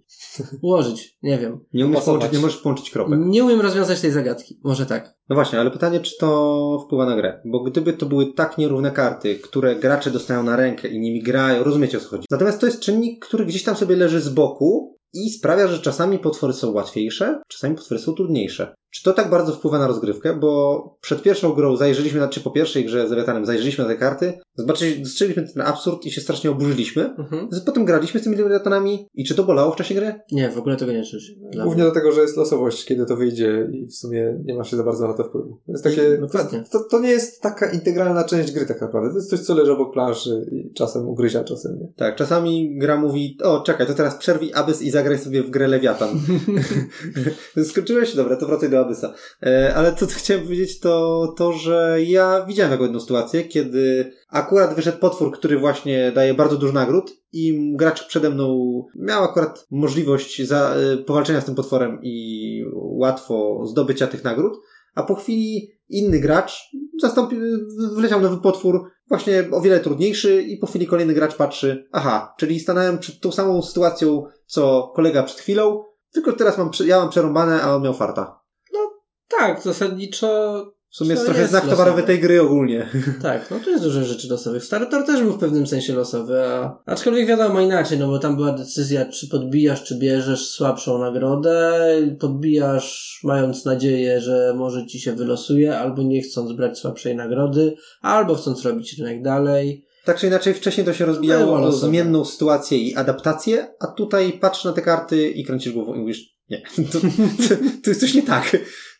Ułożyć, nie wiem. Nie umiesz połączyć, nie możesz połączyć kropek. Nie umiem rozwiązać tej zagadki. Może tak. No właśnie, ale pytanie, czy to wpływa na grę? Bo gdyby to były tak nierówne karty, które gracze dostają na rękę i nimi grają, rozumiecie o co chodzi. Natomiast to jest czynnik, który gdzieś tam sobie leży z boku i sprawia, że czasami potwory są łatwiejsze, czasami potwory są trudniejsze. Czy to tak bardzo wpływa na rozgrywkę? Bo przed pierwszą grą zajrzeliśmy na, czy po pierwszej grze z Lewiatanem zajrzeliśmy na te karty, zobaczyliśmy, dostrzegliśmy ten absurd i się strasznie oburzyliśmy. Mhm. Potem graliśmy z tymi Lewiatanami i czy to bolało w czasie gry? Nie, w ogóle tego nie czuć. Głównie dlatego, że jest losowość, kiedy to wyjdzie i w sumie nie ma się za bardzo na to wpływu. To jest takie, Dokładnie. to, to nie jest taka integralna część gry tak naprawdę. To jest coś, co leży obok planszy i czasem ugryzia, czasem nie. Tak, czasami gra mówi, o czekaj, to teraz przerwij Abyss i zagraj sobie w grę Lewiatan. [laughs] [laughs] Skończyłeś? Dobra, to wracaj do Abyssa. E, ale co chciałem powiedzieć, to to, że ja widziałem taką jedną sytuację, kiedy akurat wyszedł potwór, który właśnie daje bardzo dużo nagród i gracz przede mną miał akurat możliwość za, e, powalczenia z tym potworem i łatwo zdobycia tych nagród, a po chwili inny gracz zastąpił, wleciał nowy potwór, właśnie o wiele trudniejszy i po chwili kolejny gracz patrzy, aha, czyli stanąłem przed tą samą sytuacją, co kolega przed chwilą, tylko teraz mam, ja mam przerąbane, a on miał farta. Tak, zasadniczo W sumie jest trochę znak towarowy tej gry ogólnie. Tak, no tu jest dużo rzeczy losowych. Startor też był w pewnym sensie losowy, a aczkolwiek wiadomo inaczej, no bo tam była decyzja, czy podbijasz, czy bierzesz słabszą nagrodę. Podbijasz, mając nadzieję, że może ci się wylosuje, albo nie chcąc brać słabszej nagrody, albo chcąc robić rynek dalej. Tak czy inaczej, wcześniej to się rozbijało o zmienną sytuację i adaptację, a tutaj patrzysz na te karty i kręcisz głową i mówisz, nie, [laughs] to, to, to jest coś nie tak.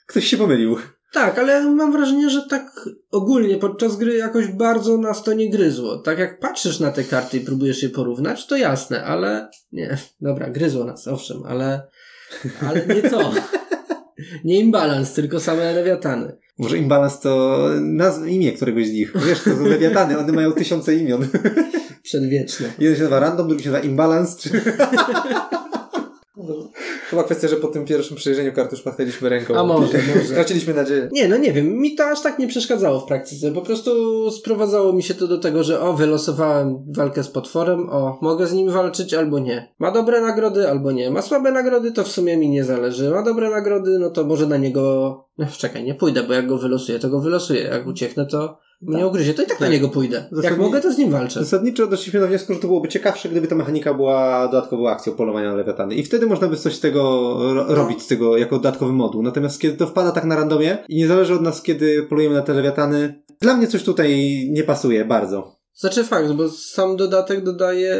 Ktoś się pomylił. Tak, ale mam wrażenie, że tak ogólnie podczas gry jakoś bardzo nas to nie gryzło. Tak jak patrzysz na te karty i próbujesz je porównać, to jasne, ale nie, dobra, gryzło nas, owszem, ale, ale nie to. [laughs] Nie imbalans, tylko same lewiatany. Może imbalans to nazw, imię któregoś z nich. Wiesz, to są lewiatany, one mają tysiące imion. [laughs] Przedwieczne. Jeden się nazywa random, drugi się nazywa imbalans, czy... [laughs] Chyba kwestia, że po tym pierwszym przejrzeniu kart już machnęliśmy ręką. A może, [laughs] może. Straciliśmy nadzieję. Nie, no nie wiem, mi to aż tak nie przeszkadzało w praktyce. Po prostu sprowadzało mi się to do tego, że o, wylosowałem walkę z potworem, o, mogę z nim walczyć albo nie. Ma dobre nagrody albo nie. Ma słabe nagrody, to w sumie mi nie zależy. Ma dobre nagrody, no to może na niego... No, czekaj, nie pójdę, bo jak go wylosuję, to go wylosuję. Jak ucieknę, to mnie ugryzie. To i tak na Tak. niego pójdę. Jak mogę, to z nim walczę. Zasadniczo doszliśmy do wniosku, że to byłoby ciekawsze, gdyby ta mechanika była dodatkową akcją polowania na lewiatany. I wtedy można by coś z tego ro- robić, z tego jako dodatkowy moduł. Natomiast kiedy to wpada tak na randomie i nie zależy od nas, kiedy polujemy na te lewiatany, dla mnie coś tutaj nie pasuje bardzo. Znaczy fakt, bo sam dodatek dodaje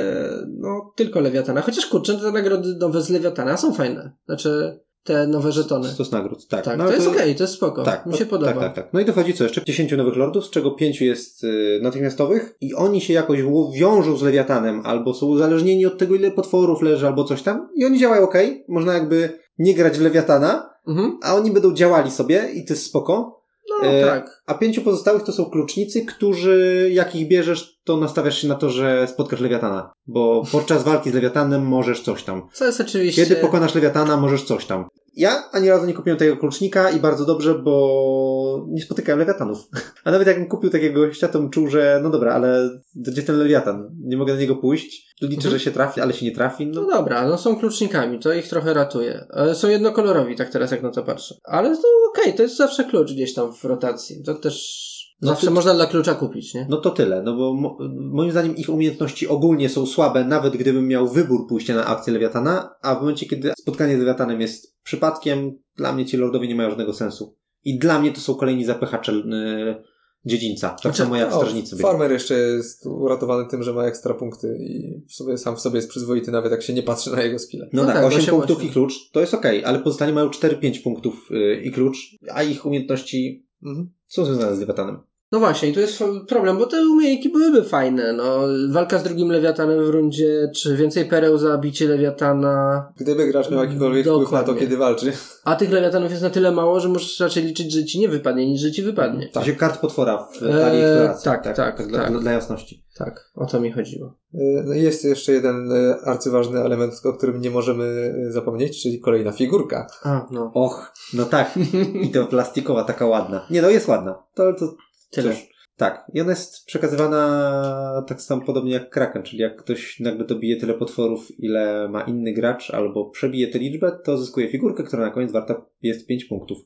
no tylko lewiatana. Chociaż kurczę, te nagrody nowe z lewiatana są fajne. Znaczy te nowe żetony. Stos nagród, tak. Tak, No, to ale jest okej, to jest spoko. Tak, Mi się podoba. Tak, tak, tak. No i dochodzi co jeszcze? 10 nowych lordów, z czego 5 jest y, natychmiastowych i oni się jakoś wiążą z lewiatanem, albo są uzależnieni od tego, ile potworów leży, albo coś tam. I oni działają ok. Można jakby nie grać w lewiatana, Mhm. a oni będą działali sobie i to jest spoko. No E, tak. A pięciu pozostałych to są klucznicy, którzy jak ich bierzesz, to nastawiasz się na to, że spotkasz lewiatana. Bo podczas walki z lewiatanem możesz coś tam. Co jest oczywiście... Kiedy pokonasz lewiatana, możesz coś tam. Ja ani razu nie kupiłem tego klucznika i bardzo dobrze, bo nie spotykałem lewiatanów. [laughs] A nawet jakbym kupił takiego gościa, to bym czuł, że no dobra, ale gdzie ten lewiatan? Nie mogę na niego pójść. Liczę, Mhm. że się trafi, ale się nie trafi. No No, dobra, no są klucznikami, to ich trochę ratuje. Są jednokolorowi, tak teraz jak na to patrzę. Ale no okej, to jest zawsze klucz gdzieś tam w rotacji. To też zawsze ty- można dla klucza kupić, nie? no to tyle, no bo mo- moim zdaniem ich umiejętności ogólnie są słabe, nawet gdybym miał wybór pójścia na akcję lewiatana, a w momencie, kiedy spotkanie z lewiatanem jest przypadkiem, dla mnie ci lordowie nie mają żadnego sensu. I dla mnie to są kolejni zapychacze y, dziedzińca. Tak Znaczy, samo jak O, strażnicy. Farmer jeszcze jest uratowany tym, że ma ekstra punkty i w sobie, sam w sobie jest przyzwoity, nawet jak się nie patrzy na jego skille. No, No tak, tak, 8 właśnie, punktów i klucz to jest okej, ale pozostali mają 4-5 punktów y, i klucz, a ich umiejętności Mhm. są związane z Lewiatanem. No właśnie, i tu jest problem, bo te umiejętności byłyby fajne. No, walka z drugim lewiatanem w rundzie, czy więcej pereł za bicie lewiatana. Gdyby gracz miał jakikolwiek wpływ na to, Dokładnie. kiedy walczy. A tych lewiatanów jest na tyle mało, że możesz raczej liczyć, że ci nie wypadnie, niż że ci wypadnie. Tak. się kart potwora w Eee, talii eksploracji. tak, tak, dla, tak. Dla, jasności. Tak, o to mi chodziło. Y, No i jest jeszcze jeden y, arcyważny element, o którym nie możemy y, zapomnieć, czyli kolejna figurka. A, no. Och, no tak. [laughs] I to plastikowa, taka ładna. Nie no, jest ładna. To, to Tyle. Cóż, tak. I ona jest przekazywana tak samo podobnie jak Kraken, czyli jak ktoś nagle dobije tyle potworów, ile ma inny gracz, albo przebije tę liczbę, to zyskuje figurkę, która na koniec warta jest 5 punktów.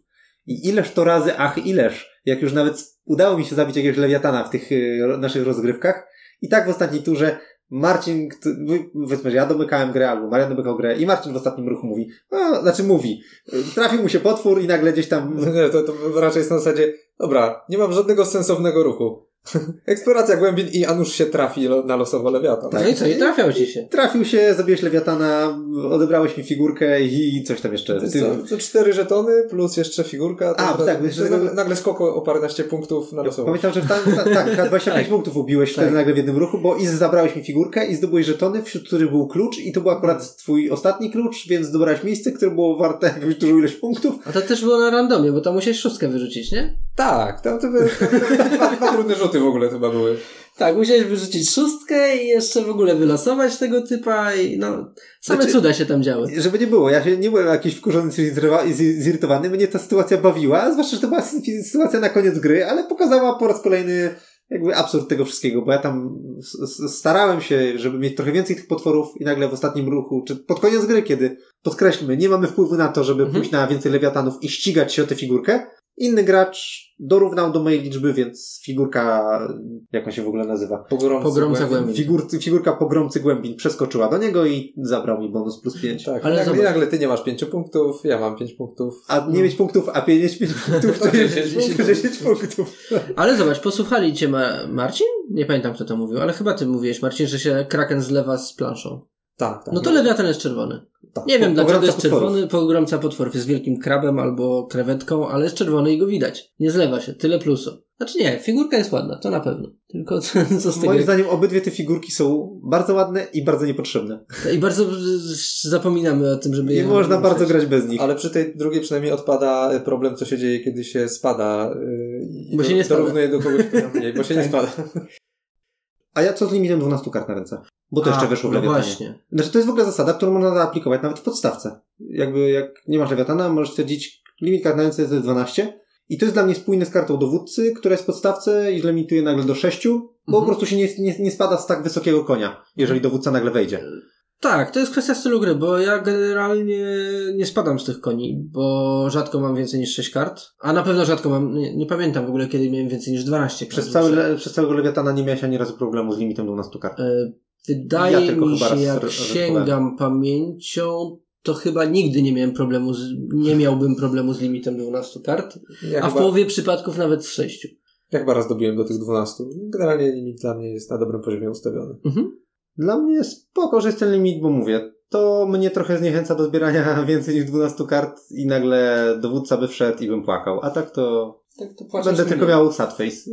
I ileż to razy, ach ileż, jak już nawet udało mi się zabić jakiegoś lewiatana w tych y, naszych rozgrywkach, i tak w ostatniej turze Marcin, powiedzmy, że ja domykałem grę, albo Marian domykał grę i Marcin w ostatnim ruchu mówi, no, znaczy mówi, trafił mu się potwór i nagle gdzieś tam [laughs] Nie, to, to raczej jest na zasadzie, dobra, nie mam żadnego sensownego ruchu. [laughs] Eksploracja głębin i a nuż się trafi lo- na losowo lewiatan. Tak. No i co, i trafiał ci się. Trafił się, zabiłeś lewiatana, odebrałeś mi figurkę i coś tam jeszcze. Ty, co, to cztery żetony plus jeszcze figurka. A, tak, że- nagle, nagle skok o paręnaście punktów na losowo. Pamiętam, że w tam, ta, [laughs] tak, na 25 punktów ubiłeś wtedy Tak. nagle w jednym ruchu, bo i zabrałeś mi figurkę i zdobyłeś żetony, wśród których był klucz i to był akurat twój ostatni klucz, więc dobrałeś miejsce, które było warte [laughs] jakąś dużą ilość punktów. A to też było na randomie, bo tam musiałeś szóstkę wyrzucić, nie? Tak, to, to, były- dwa, dwa trudne rzuty w ogóle chyba były. Tak, musiałeś wyrzucić szóstkę i jeszcze w ogóle wylosować tego typa i no, same Znaczy- cuda się tam działy. Żeby nie było, ja się nie byłem jakiś wkurzony, zirytowany, mnie ta sytuacja bawiła, zwłaszcza, że to była sy- sytuacja na koniec gry, ale pokazała po raz kolejny jakby absurd tego wszystkiego, bo ja tam starałem się, żeby mieć trochę więcej tych potworów i nagle w ostatnim ruchu, czy pod koniec gry, kiedy podkreślmy, nie mamy wpływu na to, żeby Mhm. pójść na więcej lewiatanów i ścigać się o tę figurkę, inny gracz dorównał do mojej liczby, więc figurka, jak on się w ogóle nazywa? Pogromcy, Pogromca głębin. głębin. Figur, figurka pogromcy głębin przeskoczyła do niego i zabrał mi bonus plus 5. Tak, Ale nagle, nagle ty nie masz pięciu punktów, ja mam pięć punktów. A nie mieć punktów, a mieć 5 punktów, to [laughs] To jest 10 10, 10 punktów. Ale zobacz, posłuchali cię Ma- Marcin? Nie pamiętam kto to mówił, ale chyba ty mówiłeś Marcin, że się Kraken zlewa z planszą. Tak, tak. No to lewiatan jest czerwony. Tak. Nie wiem dlaczego jest potworów. czerwony, pogromca potworów jest wielkim krabem albo krewetką, ale jest czerwony i go widać. Nie zlewa się, tyle plusu. Znaczy nie, figurka jest ładna, to na pewno. Tylko [laughs] co, co z tego... Moim zdaniem obydwie te figurki są bardzo ładne i bardzo niepotrzebne. I bardzo zapominamy o tym, żeby je można bardzo grać bez nich. Ale przy tej drugiej przynajmniej odpada problem, co się dzieje, kiedy się spada. y, I Bo do- się nie spada. Dorównuje do kogoś, kto mniej, bo się nie spada. [laughs] A ja co z limitem 12 kart na ręce? Bo to A, jeszcze weszło w no lewiatanie. właśnie. Znaczy to jest w ogóle zasada, którą można zaaplikować nawet w podstawce. Jakby jak nie masz lewiatana, możesz stwierdzić limit kart na ręce jest 12 i to jest dla mnie spójne z kartą dowódcy, która jest w podstawce i limituje nagle do 6, bo Mhm. po prostu się nie, nie, nie spada z tak wysokiego konia, jeżeli dowódca nagle wejdzie. Tak, to jest kwestia stylu gry, bo ja generalnie nie spadam z tych koni, bo rzadko mam więcej niż 6 kart, a na pewno rzadko mam, nie, nie pamiętam w ogóle kiedy miałem więcej niż 12 kart. Przez, cały, le- przez całego lewiatana nie miałeś ani razu problemu z limitem 12 kart. E, Wydaje Ja mi się, jak sięgam pamięcią, to chyba nigdy nie miałem problemu z, nie miałbym problemu z limitem 12 kart, Ja a w chyba, połowie przypadków nawet z 6. ja chyba raz dobiłem do tych 12. Generalnie limit dla mnie jest na dobrym poziomie ustawiony. Mhm. Dla mnie spoko, że jest ten limit, bo mówię, to mnie trochę zniechęca do zbierania [laughs] więcej niż 12 kart i nagle dowódca by wszedł i bym płakał. A tak to Tak to będę tylko miał sad face.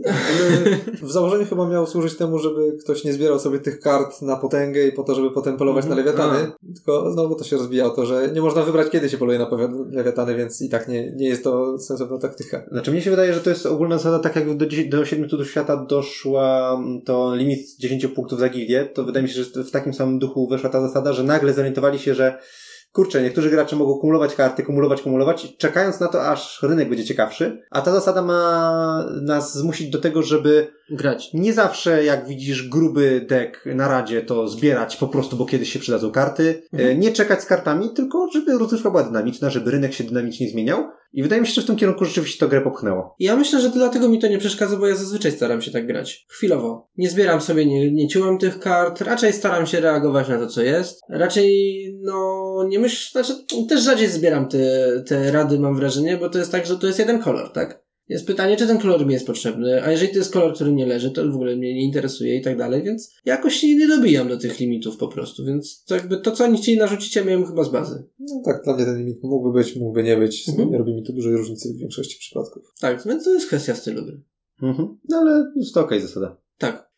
[laughs] W założeniu chyba miał służyć temu, żeby ktoś nie zbierał sobie tych kart na potęgę i po to, żeby potem polować Mhm. na lewiatany. Tylko znowu to się rozbija o to, że nie można wybrać, kiedy się poluje na lewiatany, więc i tak nie, nie jest to sensowna taktyka. Znaczy mnie się wydaje, że to jest ogólna zasada, tak jak do, 10 do 7 cudów świata doszła mm, to limit 10 punktów za gildię, to wydaje mi się, że w takim samym duchu weszła ta zasada, że nagle zorientowali się, że kurczę, niektórzy gracze mogą kumulować karty, kumulować, kumulować, czekając na to, aż rynek będzie ciekawszy, a ta zasada ma nas zmusić do tego, żeby Grać. nie zawsze jak widzisz gruby deck na radzie, to zbierać po prostu, bo kiedyś się przydadzą karty. Mhm. E, Nie czekać z kartami, tylko żeby rozrywka była dynamiczna, żeby rynek się dynamicznie zmieniał. I wydaje mi się, że w tym kierunku rzeczywiście to grę popchnęło. Ja myślę, że dlatego mi to nie przeszkadza, bo ja zazwyczaj staram się tak grać. Chwilowo. Nie zbieram sobie, nie, nie ciułam tych kart, raczej staram się reagować na to, co jest. Raczej, no, nie myślę, znaczy, też rzadziej zbieram te, te rady, mam wrażenie, bo to jest tak, że to jest jeden kolor, tak? Jest pytanie, czy ten kolor mi jest potrzebny, a jeżeli to jest kolor, który nie leży, to w ogóle mnie nie interesuje i tak dalej, więc jakoś się nie dobijam do tych limitów po prostu, więc to jakby to, co oni chcieli narzucić, ja miałem chyba z bazy. No tak, dla mnie ten limit mógłby być, mógłby nie być. Mhm. Nie robi mi to dużej różnicy w większości przypadków. Tak, więc to jest kwestia stylu gry. Mhm. No ale jest to okej zasada. Tak.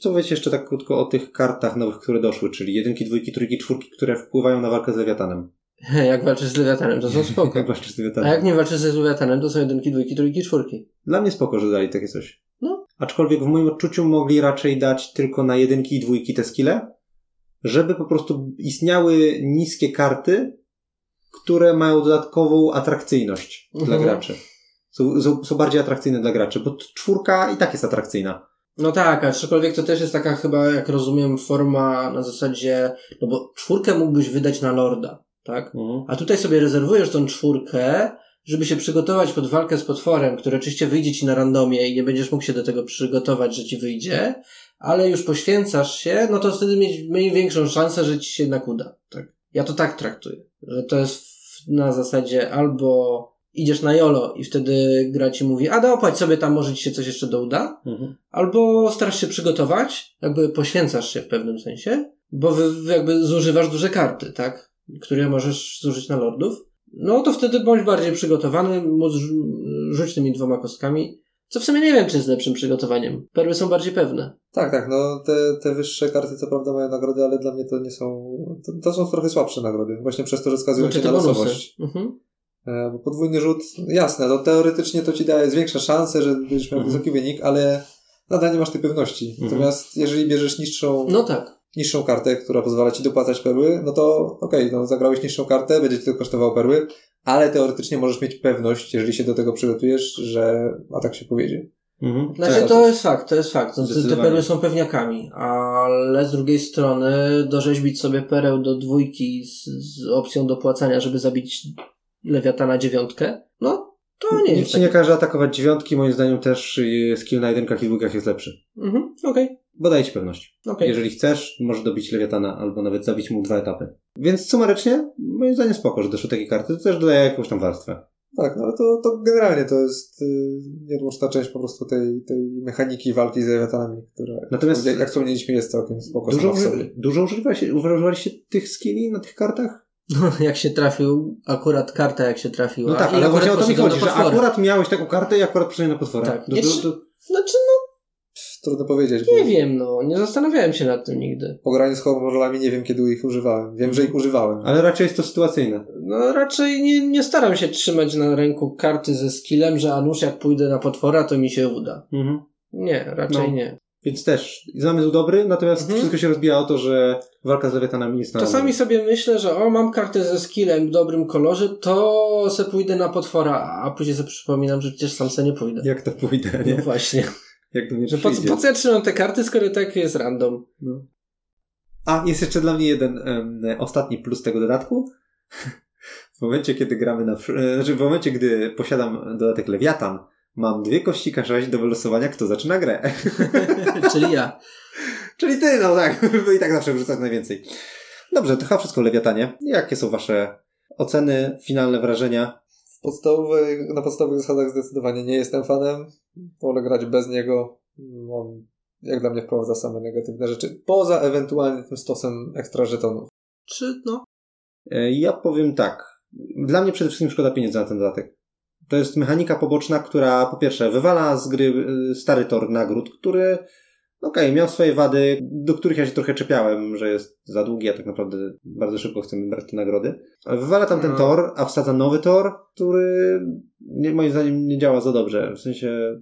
Co powiecie jeszcze tak krótko o tych kartach nowych, które doszły, czyli jedynki, dwójki, trójki, czwórki, które wpływają na walkę z Lewiatanem. [laughs] Jak walczysz z Lewiatanem, to są [laughs] spoko. Jak walczysz z A Lewiatanem? jak nie walczysz z Lewiatanem, to są jedynki, dwójki, trójki, czwórki. Dla mnie spoko, że dali takie coś. No. Aczkolwiek w moim odczuciu mogli raczej dać tylko na jedynki i dwójki te skille, żeby po prostu istniały niskie karty, które mają dodatkową atrakcyjność dla Mhm. graczy. Są, są, są bardziej atrakcyjne dla graczy, bo czwórka i tak jest atrakcyjna. No tak, aczkolwiek to też jest taka chyba, jak rozumiem, forma na zasadzie, no bo czwórkę mógłbyś wydać na Lorda, tak? Mhm. A tutaj sobie rezerwujesz tą czwórkę, żeby się przygotować pod walkę z potworem, który oczywiście wyjdzie ci na randomie i nie będziesz mógł się do tego przygotować, że ci wyjdzie, ale już poświęcasz się, no to wtedy mieć mniej większą szansę, że ci się jednak uda. Tak? Ja to tak traktuję, że to jest na zasadzie albo idziesz na jolo i wtedy gra ci mówi, a dopłać sobie tam, może ci się coś jeszcze do uda, Mhm. albo starasz się przygotować, jakby poświęcasz się w pewnym sensie, bo wy jakby zużywasz duże karty, tak? Które możesz zużyć na lordów. No to wtedy bądź bardziej przygotowany, móc rzu- rzuć tymi dwoma kostkami. Co w sumie nie wiem, czy jest lepszym przygotowaniem. Perły są bardziej pewne. Tak, tak, no te, te wyższe karty co prawda mają nagrody, ale dla mnie to nie są, to, to są trochę słabsze nagrody. Właśnie przez to, że skazują Znaczy się na losowość. Mhm. E, Bo podwójny rzut, jasne, no teoretycznie to ci daje zwiększa szansę, że będziesz miał Mhm. wysoki wynik, ale nadal nie masz tej pewności. Mhm. Natomiast jeżeli bierzesz niższą, No tak. Niższą kartę, która pozwala ci dopłacać perły, no to okej, no zagrałeś niższą kartę, będzie ci to kosztowało perły, ale teoretycznie możesz mieć pewność, jeżeli się do tego przygotujesz, że atak się powiedzie. Mhm. Znaczy Tak. to jest fakt, to jest fakt. No, te, perły są pewniakami, ale z drugiej strony dorzeźbić sobie pereł do dwójki z, z opcją dopłacania, żeby zabić lewiatana dziewiątkę, no to nie Nikt jest ci nie każe atakować dziewiątki, moim zdaniem też skill na jedynkach i dwójkach jest lepszy. Mhm, okej, Bo daje ci pewność. okej. Jeżeli chcesz, możesz dobić lewiatana albo nawet zabić mu dwa etapy. Więc sumarycznie, moim zdaniem spoko, że doszły takie karty. To też dodaje jakąś tam warstwę. Tak, no ale to, to generalnie to jest y, nieodłączna część po prostu tej, tej mechaniki walki z lewiatanami, która, Natomiast- jak wspomnieliśmy, jest całkiem spoko Dużo, uży- sobie. dużo używaliście, używaliście tych skilli na tych kartach? No, jak się trafił, akurat karta jak się trafiła. No tak, ale właśnie o to mi chodzi, że akurat miałeś taką kartę i akurat przyszedłeś na potwora. Tak. Do, do, do, Znaczy, Trudno powiedzieć, nie wiem, no, nie zastanawiałem się nad tym nigdy. po graniu z horrorami nie wiem, kiedy ich używałem. Wiem, że ich używałem. ale raczej jest to sytuacyjne. No raczej nie, nie staram się trzymać na ręku karty ze skillem, że a nuż jak pójdę na potwora, to mi się uda. Mhm. Nie, raczej No. nie. Więc też zamysł dobry, natomiast Mhm. wszystko się rozbija o to, że walka z lewiatanami jest na Czasami sobie myślę, że o, mam kartę ze skillem w dobrym kolorze, to se pójdę na potwora, a później sobie przypominam, że przecież sam se nie pójdę. Jak to pójdę, No nie? właśnie. Jak do mnie Że po, po co ja trzymam te karty, skoro tak jest random? No. A, jest jeszcze dla mnie jeden em, ostatni plus tego dodatku. W momencie, kiedy gramy na... e, Znaczy, w momencie, gdy posiadam dodatek Lewiatan, mam dwie kości K6 do wylosowania, kto zaczyna grę. [laughs] Czyli ja. Czyli ty, no tak. Bo i tak zawsze wrzucać najwięcej. Dobrze, to chyba wszystko Lewiatanie. Jakie są wasze oceny, finalne wrażenia? W podstawowej, na podstawowych zasadach zdecydowanie nie jestem fanem. Wolę grać bez niego. On, jak dla mnie, wprowadza same negatywne rzeczy. Poza ewentualnie tym stosem ekstra żetonów. Czy, no. E, Ja powiem tak. Dla mnie przede wszystkim szkoda pieniędzy na ten dodatek. To jest mechanika poboczna, która po pierwsze wywala z gry y, stary tor nagród, który okej, miał swoje wady, do których ja się trochę czepiałem, że jest za długi, a tak naprawdę bardzo szybko chcemy brać te nagrody. Wywala tam ten No. tor, a wsadza nowy tor, który nie, moim zdaniem nie działa za dobrze. W sensie,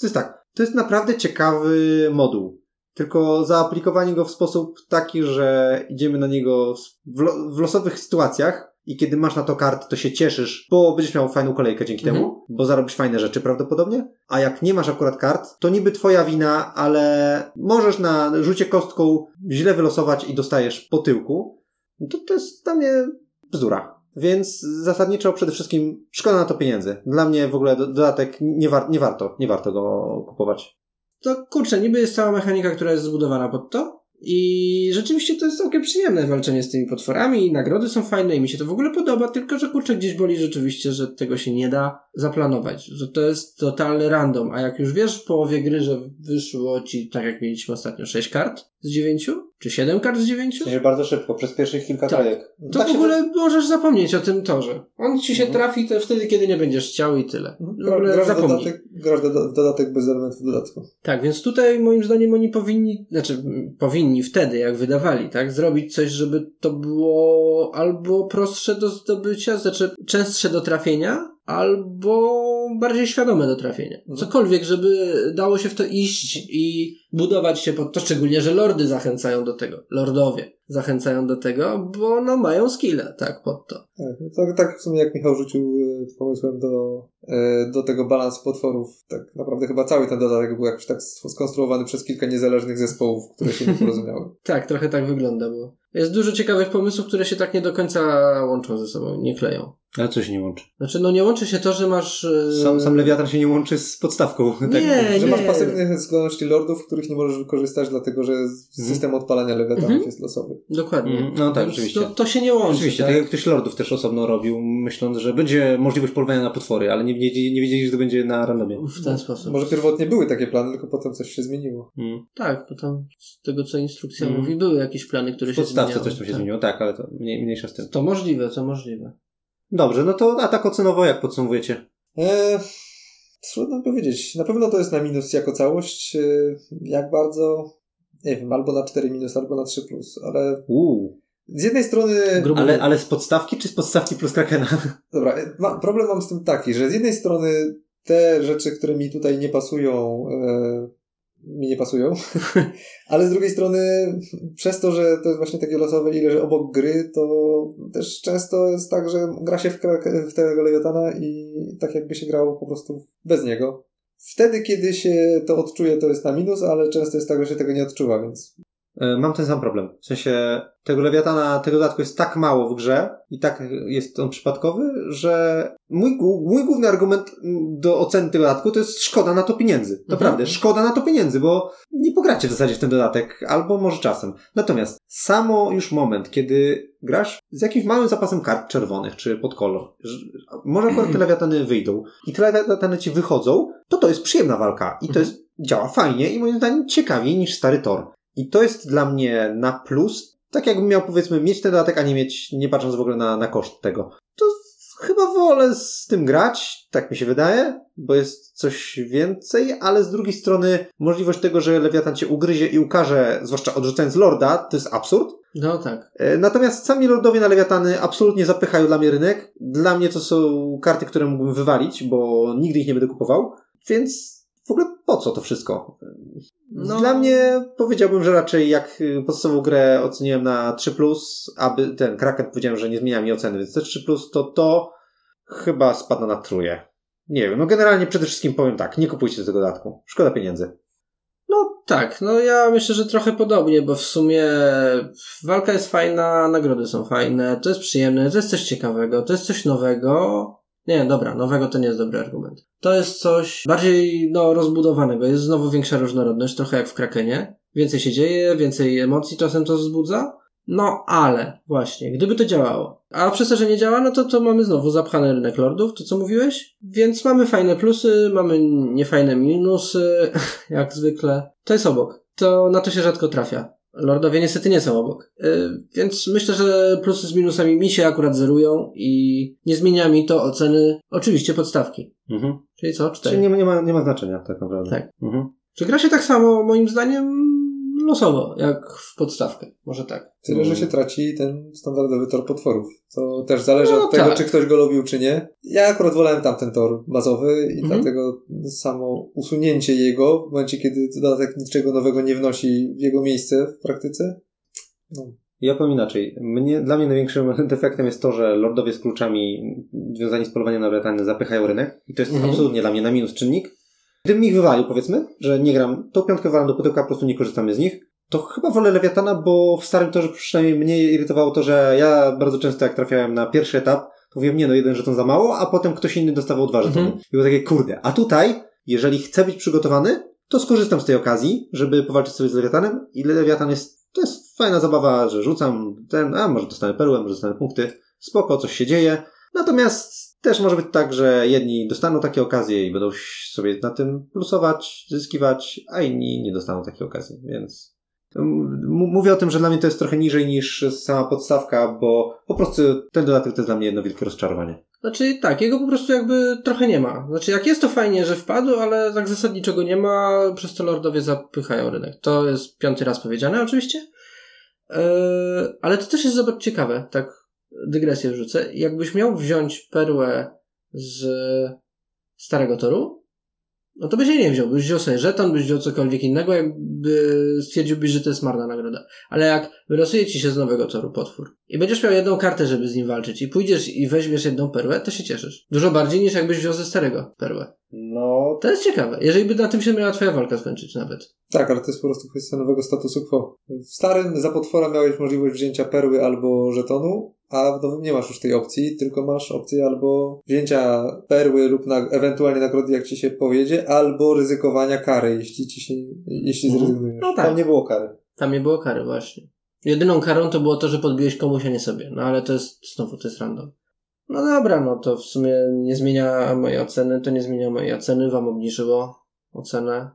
to jest tak, to jest naprawdę ciekawy moduł. Tylko zaaplikowanie go w sposób taki, że idziemy na niego w, lo- w losowych sytuacjach i kiedy masz na to karty, to się cieszysz, bo będziesz miał fajną kolejkę dzięki Mhm. temu, bo zarobisz fajne rzeczy prawdopodobnie. A jak nie masz akurat kart, to niby twoja wina, ale możesz na rzucie kostką źle wylosować i dostajesz po tyłku. No To, to jest dla mnie bzdura. Więc zasadniczo przede wszystkim szkoda na to pieniędzy. Dla mnie w ogóle do- dodatek nie, war, nie warto, nie warto go kupować. To kurczę, niby jest cała mechanika, która jest zbudowana pod to, I rzeczywiście to jest całkiem przyjemne walczenie z tymi potworami i nagrody są fajne i mi się to w ogóle podoba, tylko że kurczę gdzieś boli rzeczywiście, że tego się nie da zaplanować, że to jest totalny random, a jak już wiesz w połowie gry, że wyszło ci, tak jak mieliśmy ostatnio, 6 kart z 9, czy 7 kart z 9, Czyli bardzo szybko, przez pierwszych kilka Tak. trajek. to Tak w ogóle możesz zapomnieć o tym torze. On ci się Mhm. trafi to wtedy, kiedy nie będziesz chciał i tyle. Mhm. W ogóle Grasz, zapomnij. dodatek, grasz doda- dodatek bez elementów dodatku. Tak, więc tutaj moim zdaniem oni powinni, znaczy powinni wtedy, jak wydawali, tak, zrobić coś, żeby to było albo prostsze do zdobycia, znaczy częstsze do trafienia, albo bardziej świadome do trafienia. Mhm. Cokolwiek, żeby dało się w to iść i budować się pod to, szczególnie, że lordy zachęcają do tego, lordowie zachęcają do tego, bo no mają skille, tak, pod to. Tak, no tak, tak w sumie jak Michał rzucił e, pomysłem do, e, do tego balansu potworów, tak naprawdę chyba cały ten dodatek był jakoś tak skonstruowany przez kilka niezależnych zespołów, które się nie [laughs] porozumiały. Tak, trochę tak wygląda, bo jest dużo ciekawych pomysłów, które się tak nie do końca łączą ze sobą, nie kleją. Ale coś nie łączy. Znaczy, no nie łączy się to, że masz... e, Sam, sam lewiatan się nie łączy z podstawką. Nie, że masz nie. pasywnych zdolności lordów, których nie możesz wykorzystać, dlatego że system odpalania lewiatanów Mhm. jest losowy. Dokładnie. Mhm, no tak, Więc rzeczywiście. To, to się nie łączy. Oczywiście, tak? tak jak ktoś lordów też osobno robił, myśląc, że będzie możliwość polowania na potwory, ale nie, wiedzieli- nie wiedzieli, że to będzie na randomie. W ten sposób. Może pierwotnie były takie plany, tylko potem coś się zmieniło. Mm. Tak, bo tam z tego, co instrukcja Mhm. mówi, były jakieś plany, które W się podstawce zmieniały. coś tam się tak. zmieniło, tak, ale to mniej, mniejsza z tym. To możliwe, to możliwe. Dobrze, no to a tak ocenowo jak podsumowujecie? Eee, trudno powiedzieć. Na pewno to jest na minus jako całość. Eee, jak bardzo? Nie wiem, albo na 4 minus, albo na 3 plus, ale Uuu. z jednej strony. Grubo Ale, ale z podstawki czy z podstawki plus Krakena? [laughs] Dobra, ma, problem mam z tym taki, że z jednej strony te rzeczy, które mi tutaj nie pasują, e, mi nie pasują, [laughs] ale z drugiej strony przez to, że to jest właśnie takie losowe ile, że obok gry, to też często jest tak, że gra się w, krak- w tego Lewiatana i tak jakby się grało po prostu bez niego. Wtedy, kiedy się to odczuje, to jest na minus, ale często jest tak, że się tego nie odczuwa, więc Mam ten sam problem. W sensie tego lewiatana, tego dodatku jest tak mało w grze i tak jest on przypadkowy, że mój, mój główny argument do oceny tego dodatku to jest szkoda na to pieniędzy. Naprawdę, szkoda na to pieniędzy, bo nie pogracie w zasadzie w ten dodatek, albo może czasem. Natomiast samo już moment, kiedy grasz z jakimś małym zapasem kart czerwonych, czy pod kolor, że- może akurat te lewiatany wyjdą i te lewiatany ci wychodzą, to to jest przyjemna walka i to jest, działa fajnie i moim zdaniem ciekawiej niż stary Tor. I to jest dla mnie na plus, tak jakbym miał powiedzmy mieć ten dodatek, a nie mieć, nie patrząc w ogóle na, na koszt tego. To chyba wolę z tym grać, tak mi się wydaje, bo jest coś więcej, ale z drugiej strony możliwość tego, że Lewiatan cię ugryzie i ukaże, zwłaszcza odrzucając Lorda, to jest absurd. No tak. E, Natomiast sami Lordowie na Lewiatany absolutnie zapychają dla mnie rynek. Dla mnie to są karty, które mógłbym wywalić, bo nigdy ich nie będę kupował. Więc w ogóle po co to wszystko? No. Dla mnie powiedziałbym, że raczej jak y, podstawową grę oceniłem na 3+, aby ten Kraken powiedziałem, że nie zmienia mi oceny, więc te 3+, to to chyba spada na truje. Nie wiem, no generalnie przede wszystkim powiem tak, nie kupujcie tego dodatku. Szkoda pieniędzy. No tak, no ja myślę, że trochę podobnie, bo w sumie walka jest fajna, nagrody są fajne, to jest przyjemne, to jest coś ciekawego, to jest coś nowego. Nie, dobra, nowego to nie jest dobry argument. To jest coś bardziej, no, rozbudowanego, jest znowu większa różnorodność, trochę jak w Krakenie. Więcej się dzieje, więcej emocji czasem to wzbudza. No, ale właśnie, gdyby to działało. A przez to, że nie działa, no to, to mamy znowu zapchany rynek lordów, to co mówiłeś? Więc mamy fajne plusy, mamy niefajne minusy, [laughs] jak zwykle. To jest obok. To na to się rzadko trafia. Lordowie niestety nie są obok. Yy, więc myślę, że plusy z minusami mi się akurat zerują i nie zmienia mi to oceny, oczywiście podstawki. Mhm. Czyli co? Cztery. Czyli nie ma, nie, ma, nie ma znaczenia tak naprawdę. Tak. Mhm. Czy gra się tak samo, moim zdaniem, losowo, jak w podstawkę? Może tak. Tyle, że Mm. się traci ten standardowy tor potworów. To też zależy No od tego, tak. czy ktoś go lubił, czy nie. Ja akurat wolałem tamten tor bazowy i Mhm. dlatego samo usunięcie jego w momencie, kiedy dodatek niczego nowego nie wnosi w jego miejsce w praktyce. No. Ja powiem inaczej. Mnie, dla mnie największym [laughs] defektem jest to, że lordowie z kluczami związani z polowaniem na lewiatany zapychają rynek i to jest Mhm. absolutnie dla mnie na minus czynnik. Gdybym ich wywalił, powiedzmy, że nie gram, tą piątkę walam do pudełka, po prostu nie korzystamy z nich, to chyba wolę lewiatana, bo w starym torze przynajmniej mnie irytowało to, że ja bardzo często jak trafiałem na pierwszy etap, to mówiłem, nie no, jeden żeton za mało, a potem ktoś inny dostawał dwa żetony. Mhm. I było takie, kurde, a tutaj, jeżeli chcę być przygotowany, to skorzystam z tej okazji, żeby powalczyć sobie z lewiatanem i lewiatan jest to jest fajna zabawa, że rzucam ten, a może dostanę perłę, może dostanę punkty. Spoko, coś się dzieje. Natomiast też może być tak, że jedni dostaną takie okazje i będą sobie na tym plusować, zyskiwać, a inni nie dostaną takiej okazji, więc m- mówię o tym, że dla mnie to jest trochę niżej niż sama podstawka, bo po prostu ten dodatek to jest dla mnie jedno wielkie rozczarowanie. Znaczy tak, jego po prostu jakby trochę nie ma. Znaczy jak jest to fajnie, że wpadł, ale tak zasadniczo go nie ma, przez to lordowie zapychają rynek. To jest piąty raz powiedziane oczywiście. Yy, ale to też jest zobacz ciekawe, tak dygresję wrzucę. Jakbyś miał wziąć perłę z starego toru, no to byś jej nie wziął. Byś wziął sobie żeton, byś wziął cokolwiek innego, jakby stwierdziłbyś, że to jest marna nagroda. Ale jak wylosuje ci się z nowego toru potwór i będziesz miał jedną kartę, żeby z nim walczyć i pójdziesz i weźmiesz jedną perłę, to się cieszysz. Dużo bardziej niż jakbyś wziął ze starego perłę. No, To jest ciekawe. Jeżeli by na tym się miała twoja walka skończyć nawet. Tak, ale to jest po prostu kwestia nowego statusu quo. W starym za potwora miałeś możliwość wzięcia perły albo żetonu, a w nowym nie masz już tej opcji, tylko masz opcję albo wzięcia perły lub na, ewentualnie nagrody, jak ci się powiedzie, albo ryzykowania kary, jeśli ci się, jeśli Mhm. zrezygnujesz. No tak. tam nie było kary. Tam nie było kary właśnie. Jedyną karą to było to, że podbiłeś komuś, a nie sobie. No ale to jest, znowu, to jest random. No dobra, no to w sumie nie zmienia mojej oceny, to nie zmienia mojej oceny, wam obniżyło ocenę.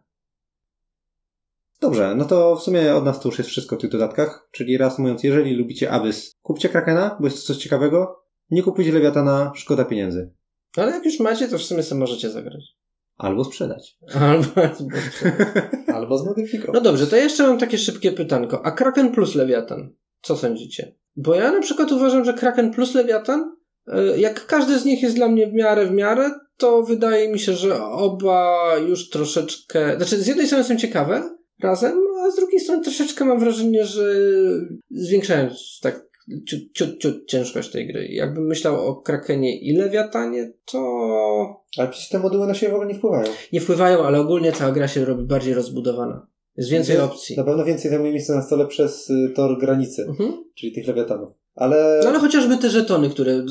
Dobrze, no to w sumie od nas to już jest wszystko w tych dodatkach, czyli reasumując, jeżeli lubicie Abyss, kupcie Krakena, bo jest to coś ciekawego, nie kupujcie Lewiatana, szkoda pieniędzy. Ale jak już macie, to w sumie sobie możecie zagrać. Albo sprzedać. [laughs] Albo... [laughs] Albo zmodyfikować. No dobrze, to jeszcze mam takie szybkie pytanko. A Kraken plus Lewiatan? Co sądzicie? Bo ja na przykład uważam, że Kraken plus Lewiatan, jak każdy z nich jest dla mnie w miarę w miarę, to wydaje mi się, że oba już troszeczkę... Znaczy, z jednej strony są ciekawe razem, a z drugiej strony troszeczkę mam wrażenie, że zwiększają tak ciut, ciut, ciut ciężkość tej gry. Jakbym myślał o Krakenie i Lewiatanie, to Ale przecież te moduły na siebie w ogóle nie wpływają. nie wpływają, ale ogólnie cała gra się robi bardziej rozbudowana. Jest więcej Wie- opcji. Na pewno więcej zajmuje miejsca na stole przez y, tor granicy, Mhm. czyli tych Lewiatanów. Ale... No ale chociażby te żetony, które y,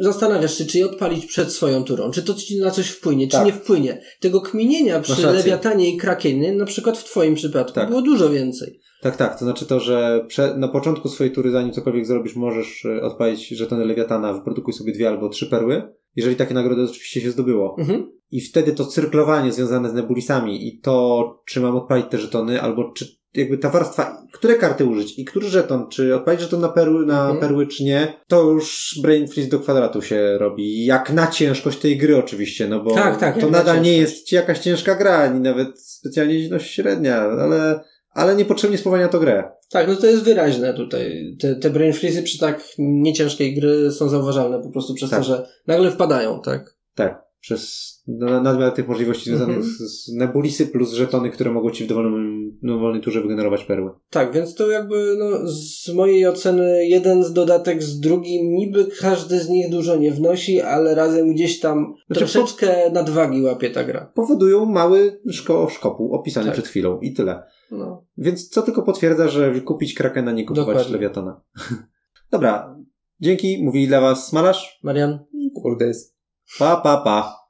zastanawiasz się, czy je odpalić przed swoją turą, czy to ci na coś wpłynie, czy Tak. nie wpłynie. Tego kminienia przy. Lewiatanie i Krakenie, na przykład w twoim przypadku, Tak. było dużo więcej. Tak, tak. To znaczy to, że prze, na początku swojej tury, zanim cokolwiek zrobisz, możesz y, odpalić żetony Lewiatana, wyprodukuj sobie dwie albo trzy perły, jeżeli takie nagrody oczywiście się zdobyło. Mhm. I wtedy to cyrklowanie związane z nebulisami i to, czy mam odpalić te żetony, albo czy jakby ta warstwa, które karty użyć i który żeton, czy odpalić żeton na perły, na Mhm. perły, czy nie, to już brain freeze do kwadratu się robi. Jak na ciężkość tej gry oczywiście, no bo Tak, tak, to nadal nie jest jakaś ciężka gra, ani nawet specjalnie no, średnia, ale, ale niepotrzebnie spowalnia to grę. Tak, no to jest wyraźne tutaj. Te, te brain freezy przy tak nieciężkiej gry są zauważalne po prostu przez Tak. to, że nagle wpadają, tak? Tak, przez na- nadmiar tych możliwości związanych Mhm. z, nebulisy plus żetony, które mogą ci w dowolnym, dowolnej turze wygenerować perły. Tak, więc to jakby no, z mojej oceny jeden z dodatek z drugim, niby każdy z nich dużo nie wnosi, ale razem gdzieś tam Znaczy, troszeczkę nadwagi łapie ta gra. Powodują mały szko, szkopuł opisany Tak. przed chwilą i tyle. No. Więc co tylko potwierdza, że kupić Krakena, nie kupować Dokładnie. Lewiatana. [laughs] Dobra, dzięki, mówi dla was Smalasz. Marian? Kurde jest. Pa, pa, pa.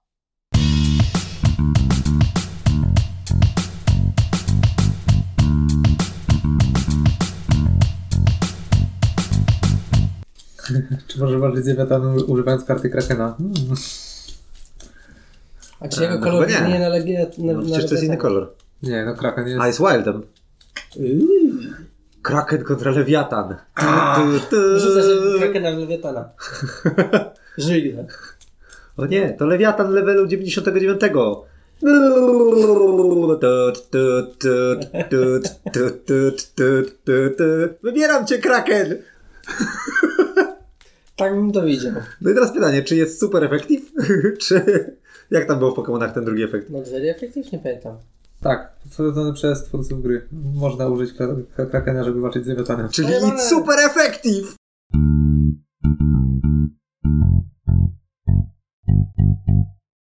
Czy może walczyć z Lewiatanem używając karty Krakena? Hmm. A czy jego no kolor nie. nie na legie... Na, No, przecież to jest inny kolor. Nie, no Kraken jest... A, jest Wildem. Kraken kontra Lewiatan. Tu, tu. krakena w lewiatana. Żyli. O nie, to Lewiatan levelu 99. Wybieram cię, Kraken! Tak bym to widział. No i teraz pytanie, czy jest super efektyw, [laughs] czy jak tam było w Pokémonach ten drugi efekt? No, Luxury efektyw? Nie pamiętam. Tak, stworzony przez twórców gry. Można użyć krakena, żeby walczyć z Lewiatanem. Czyli super efektyw! Thank you.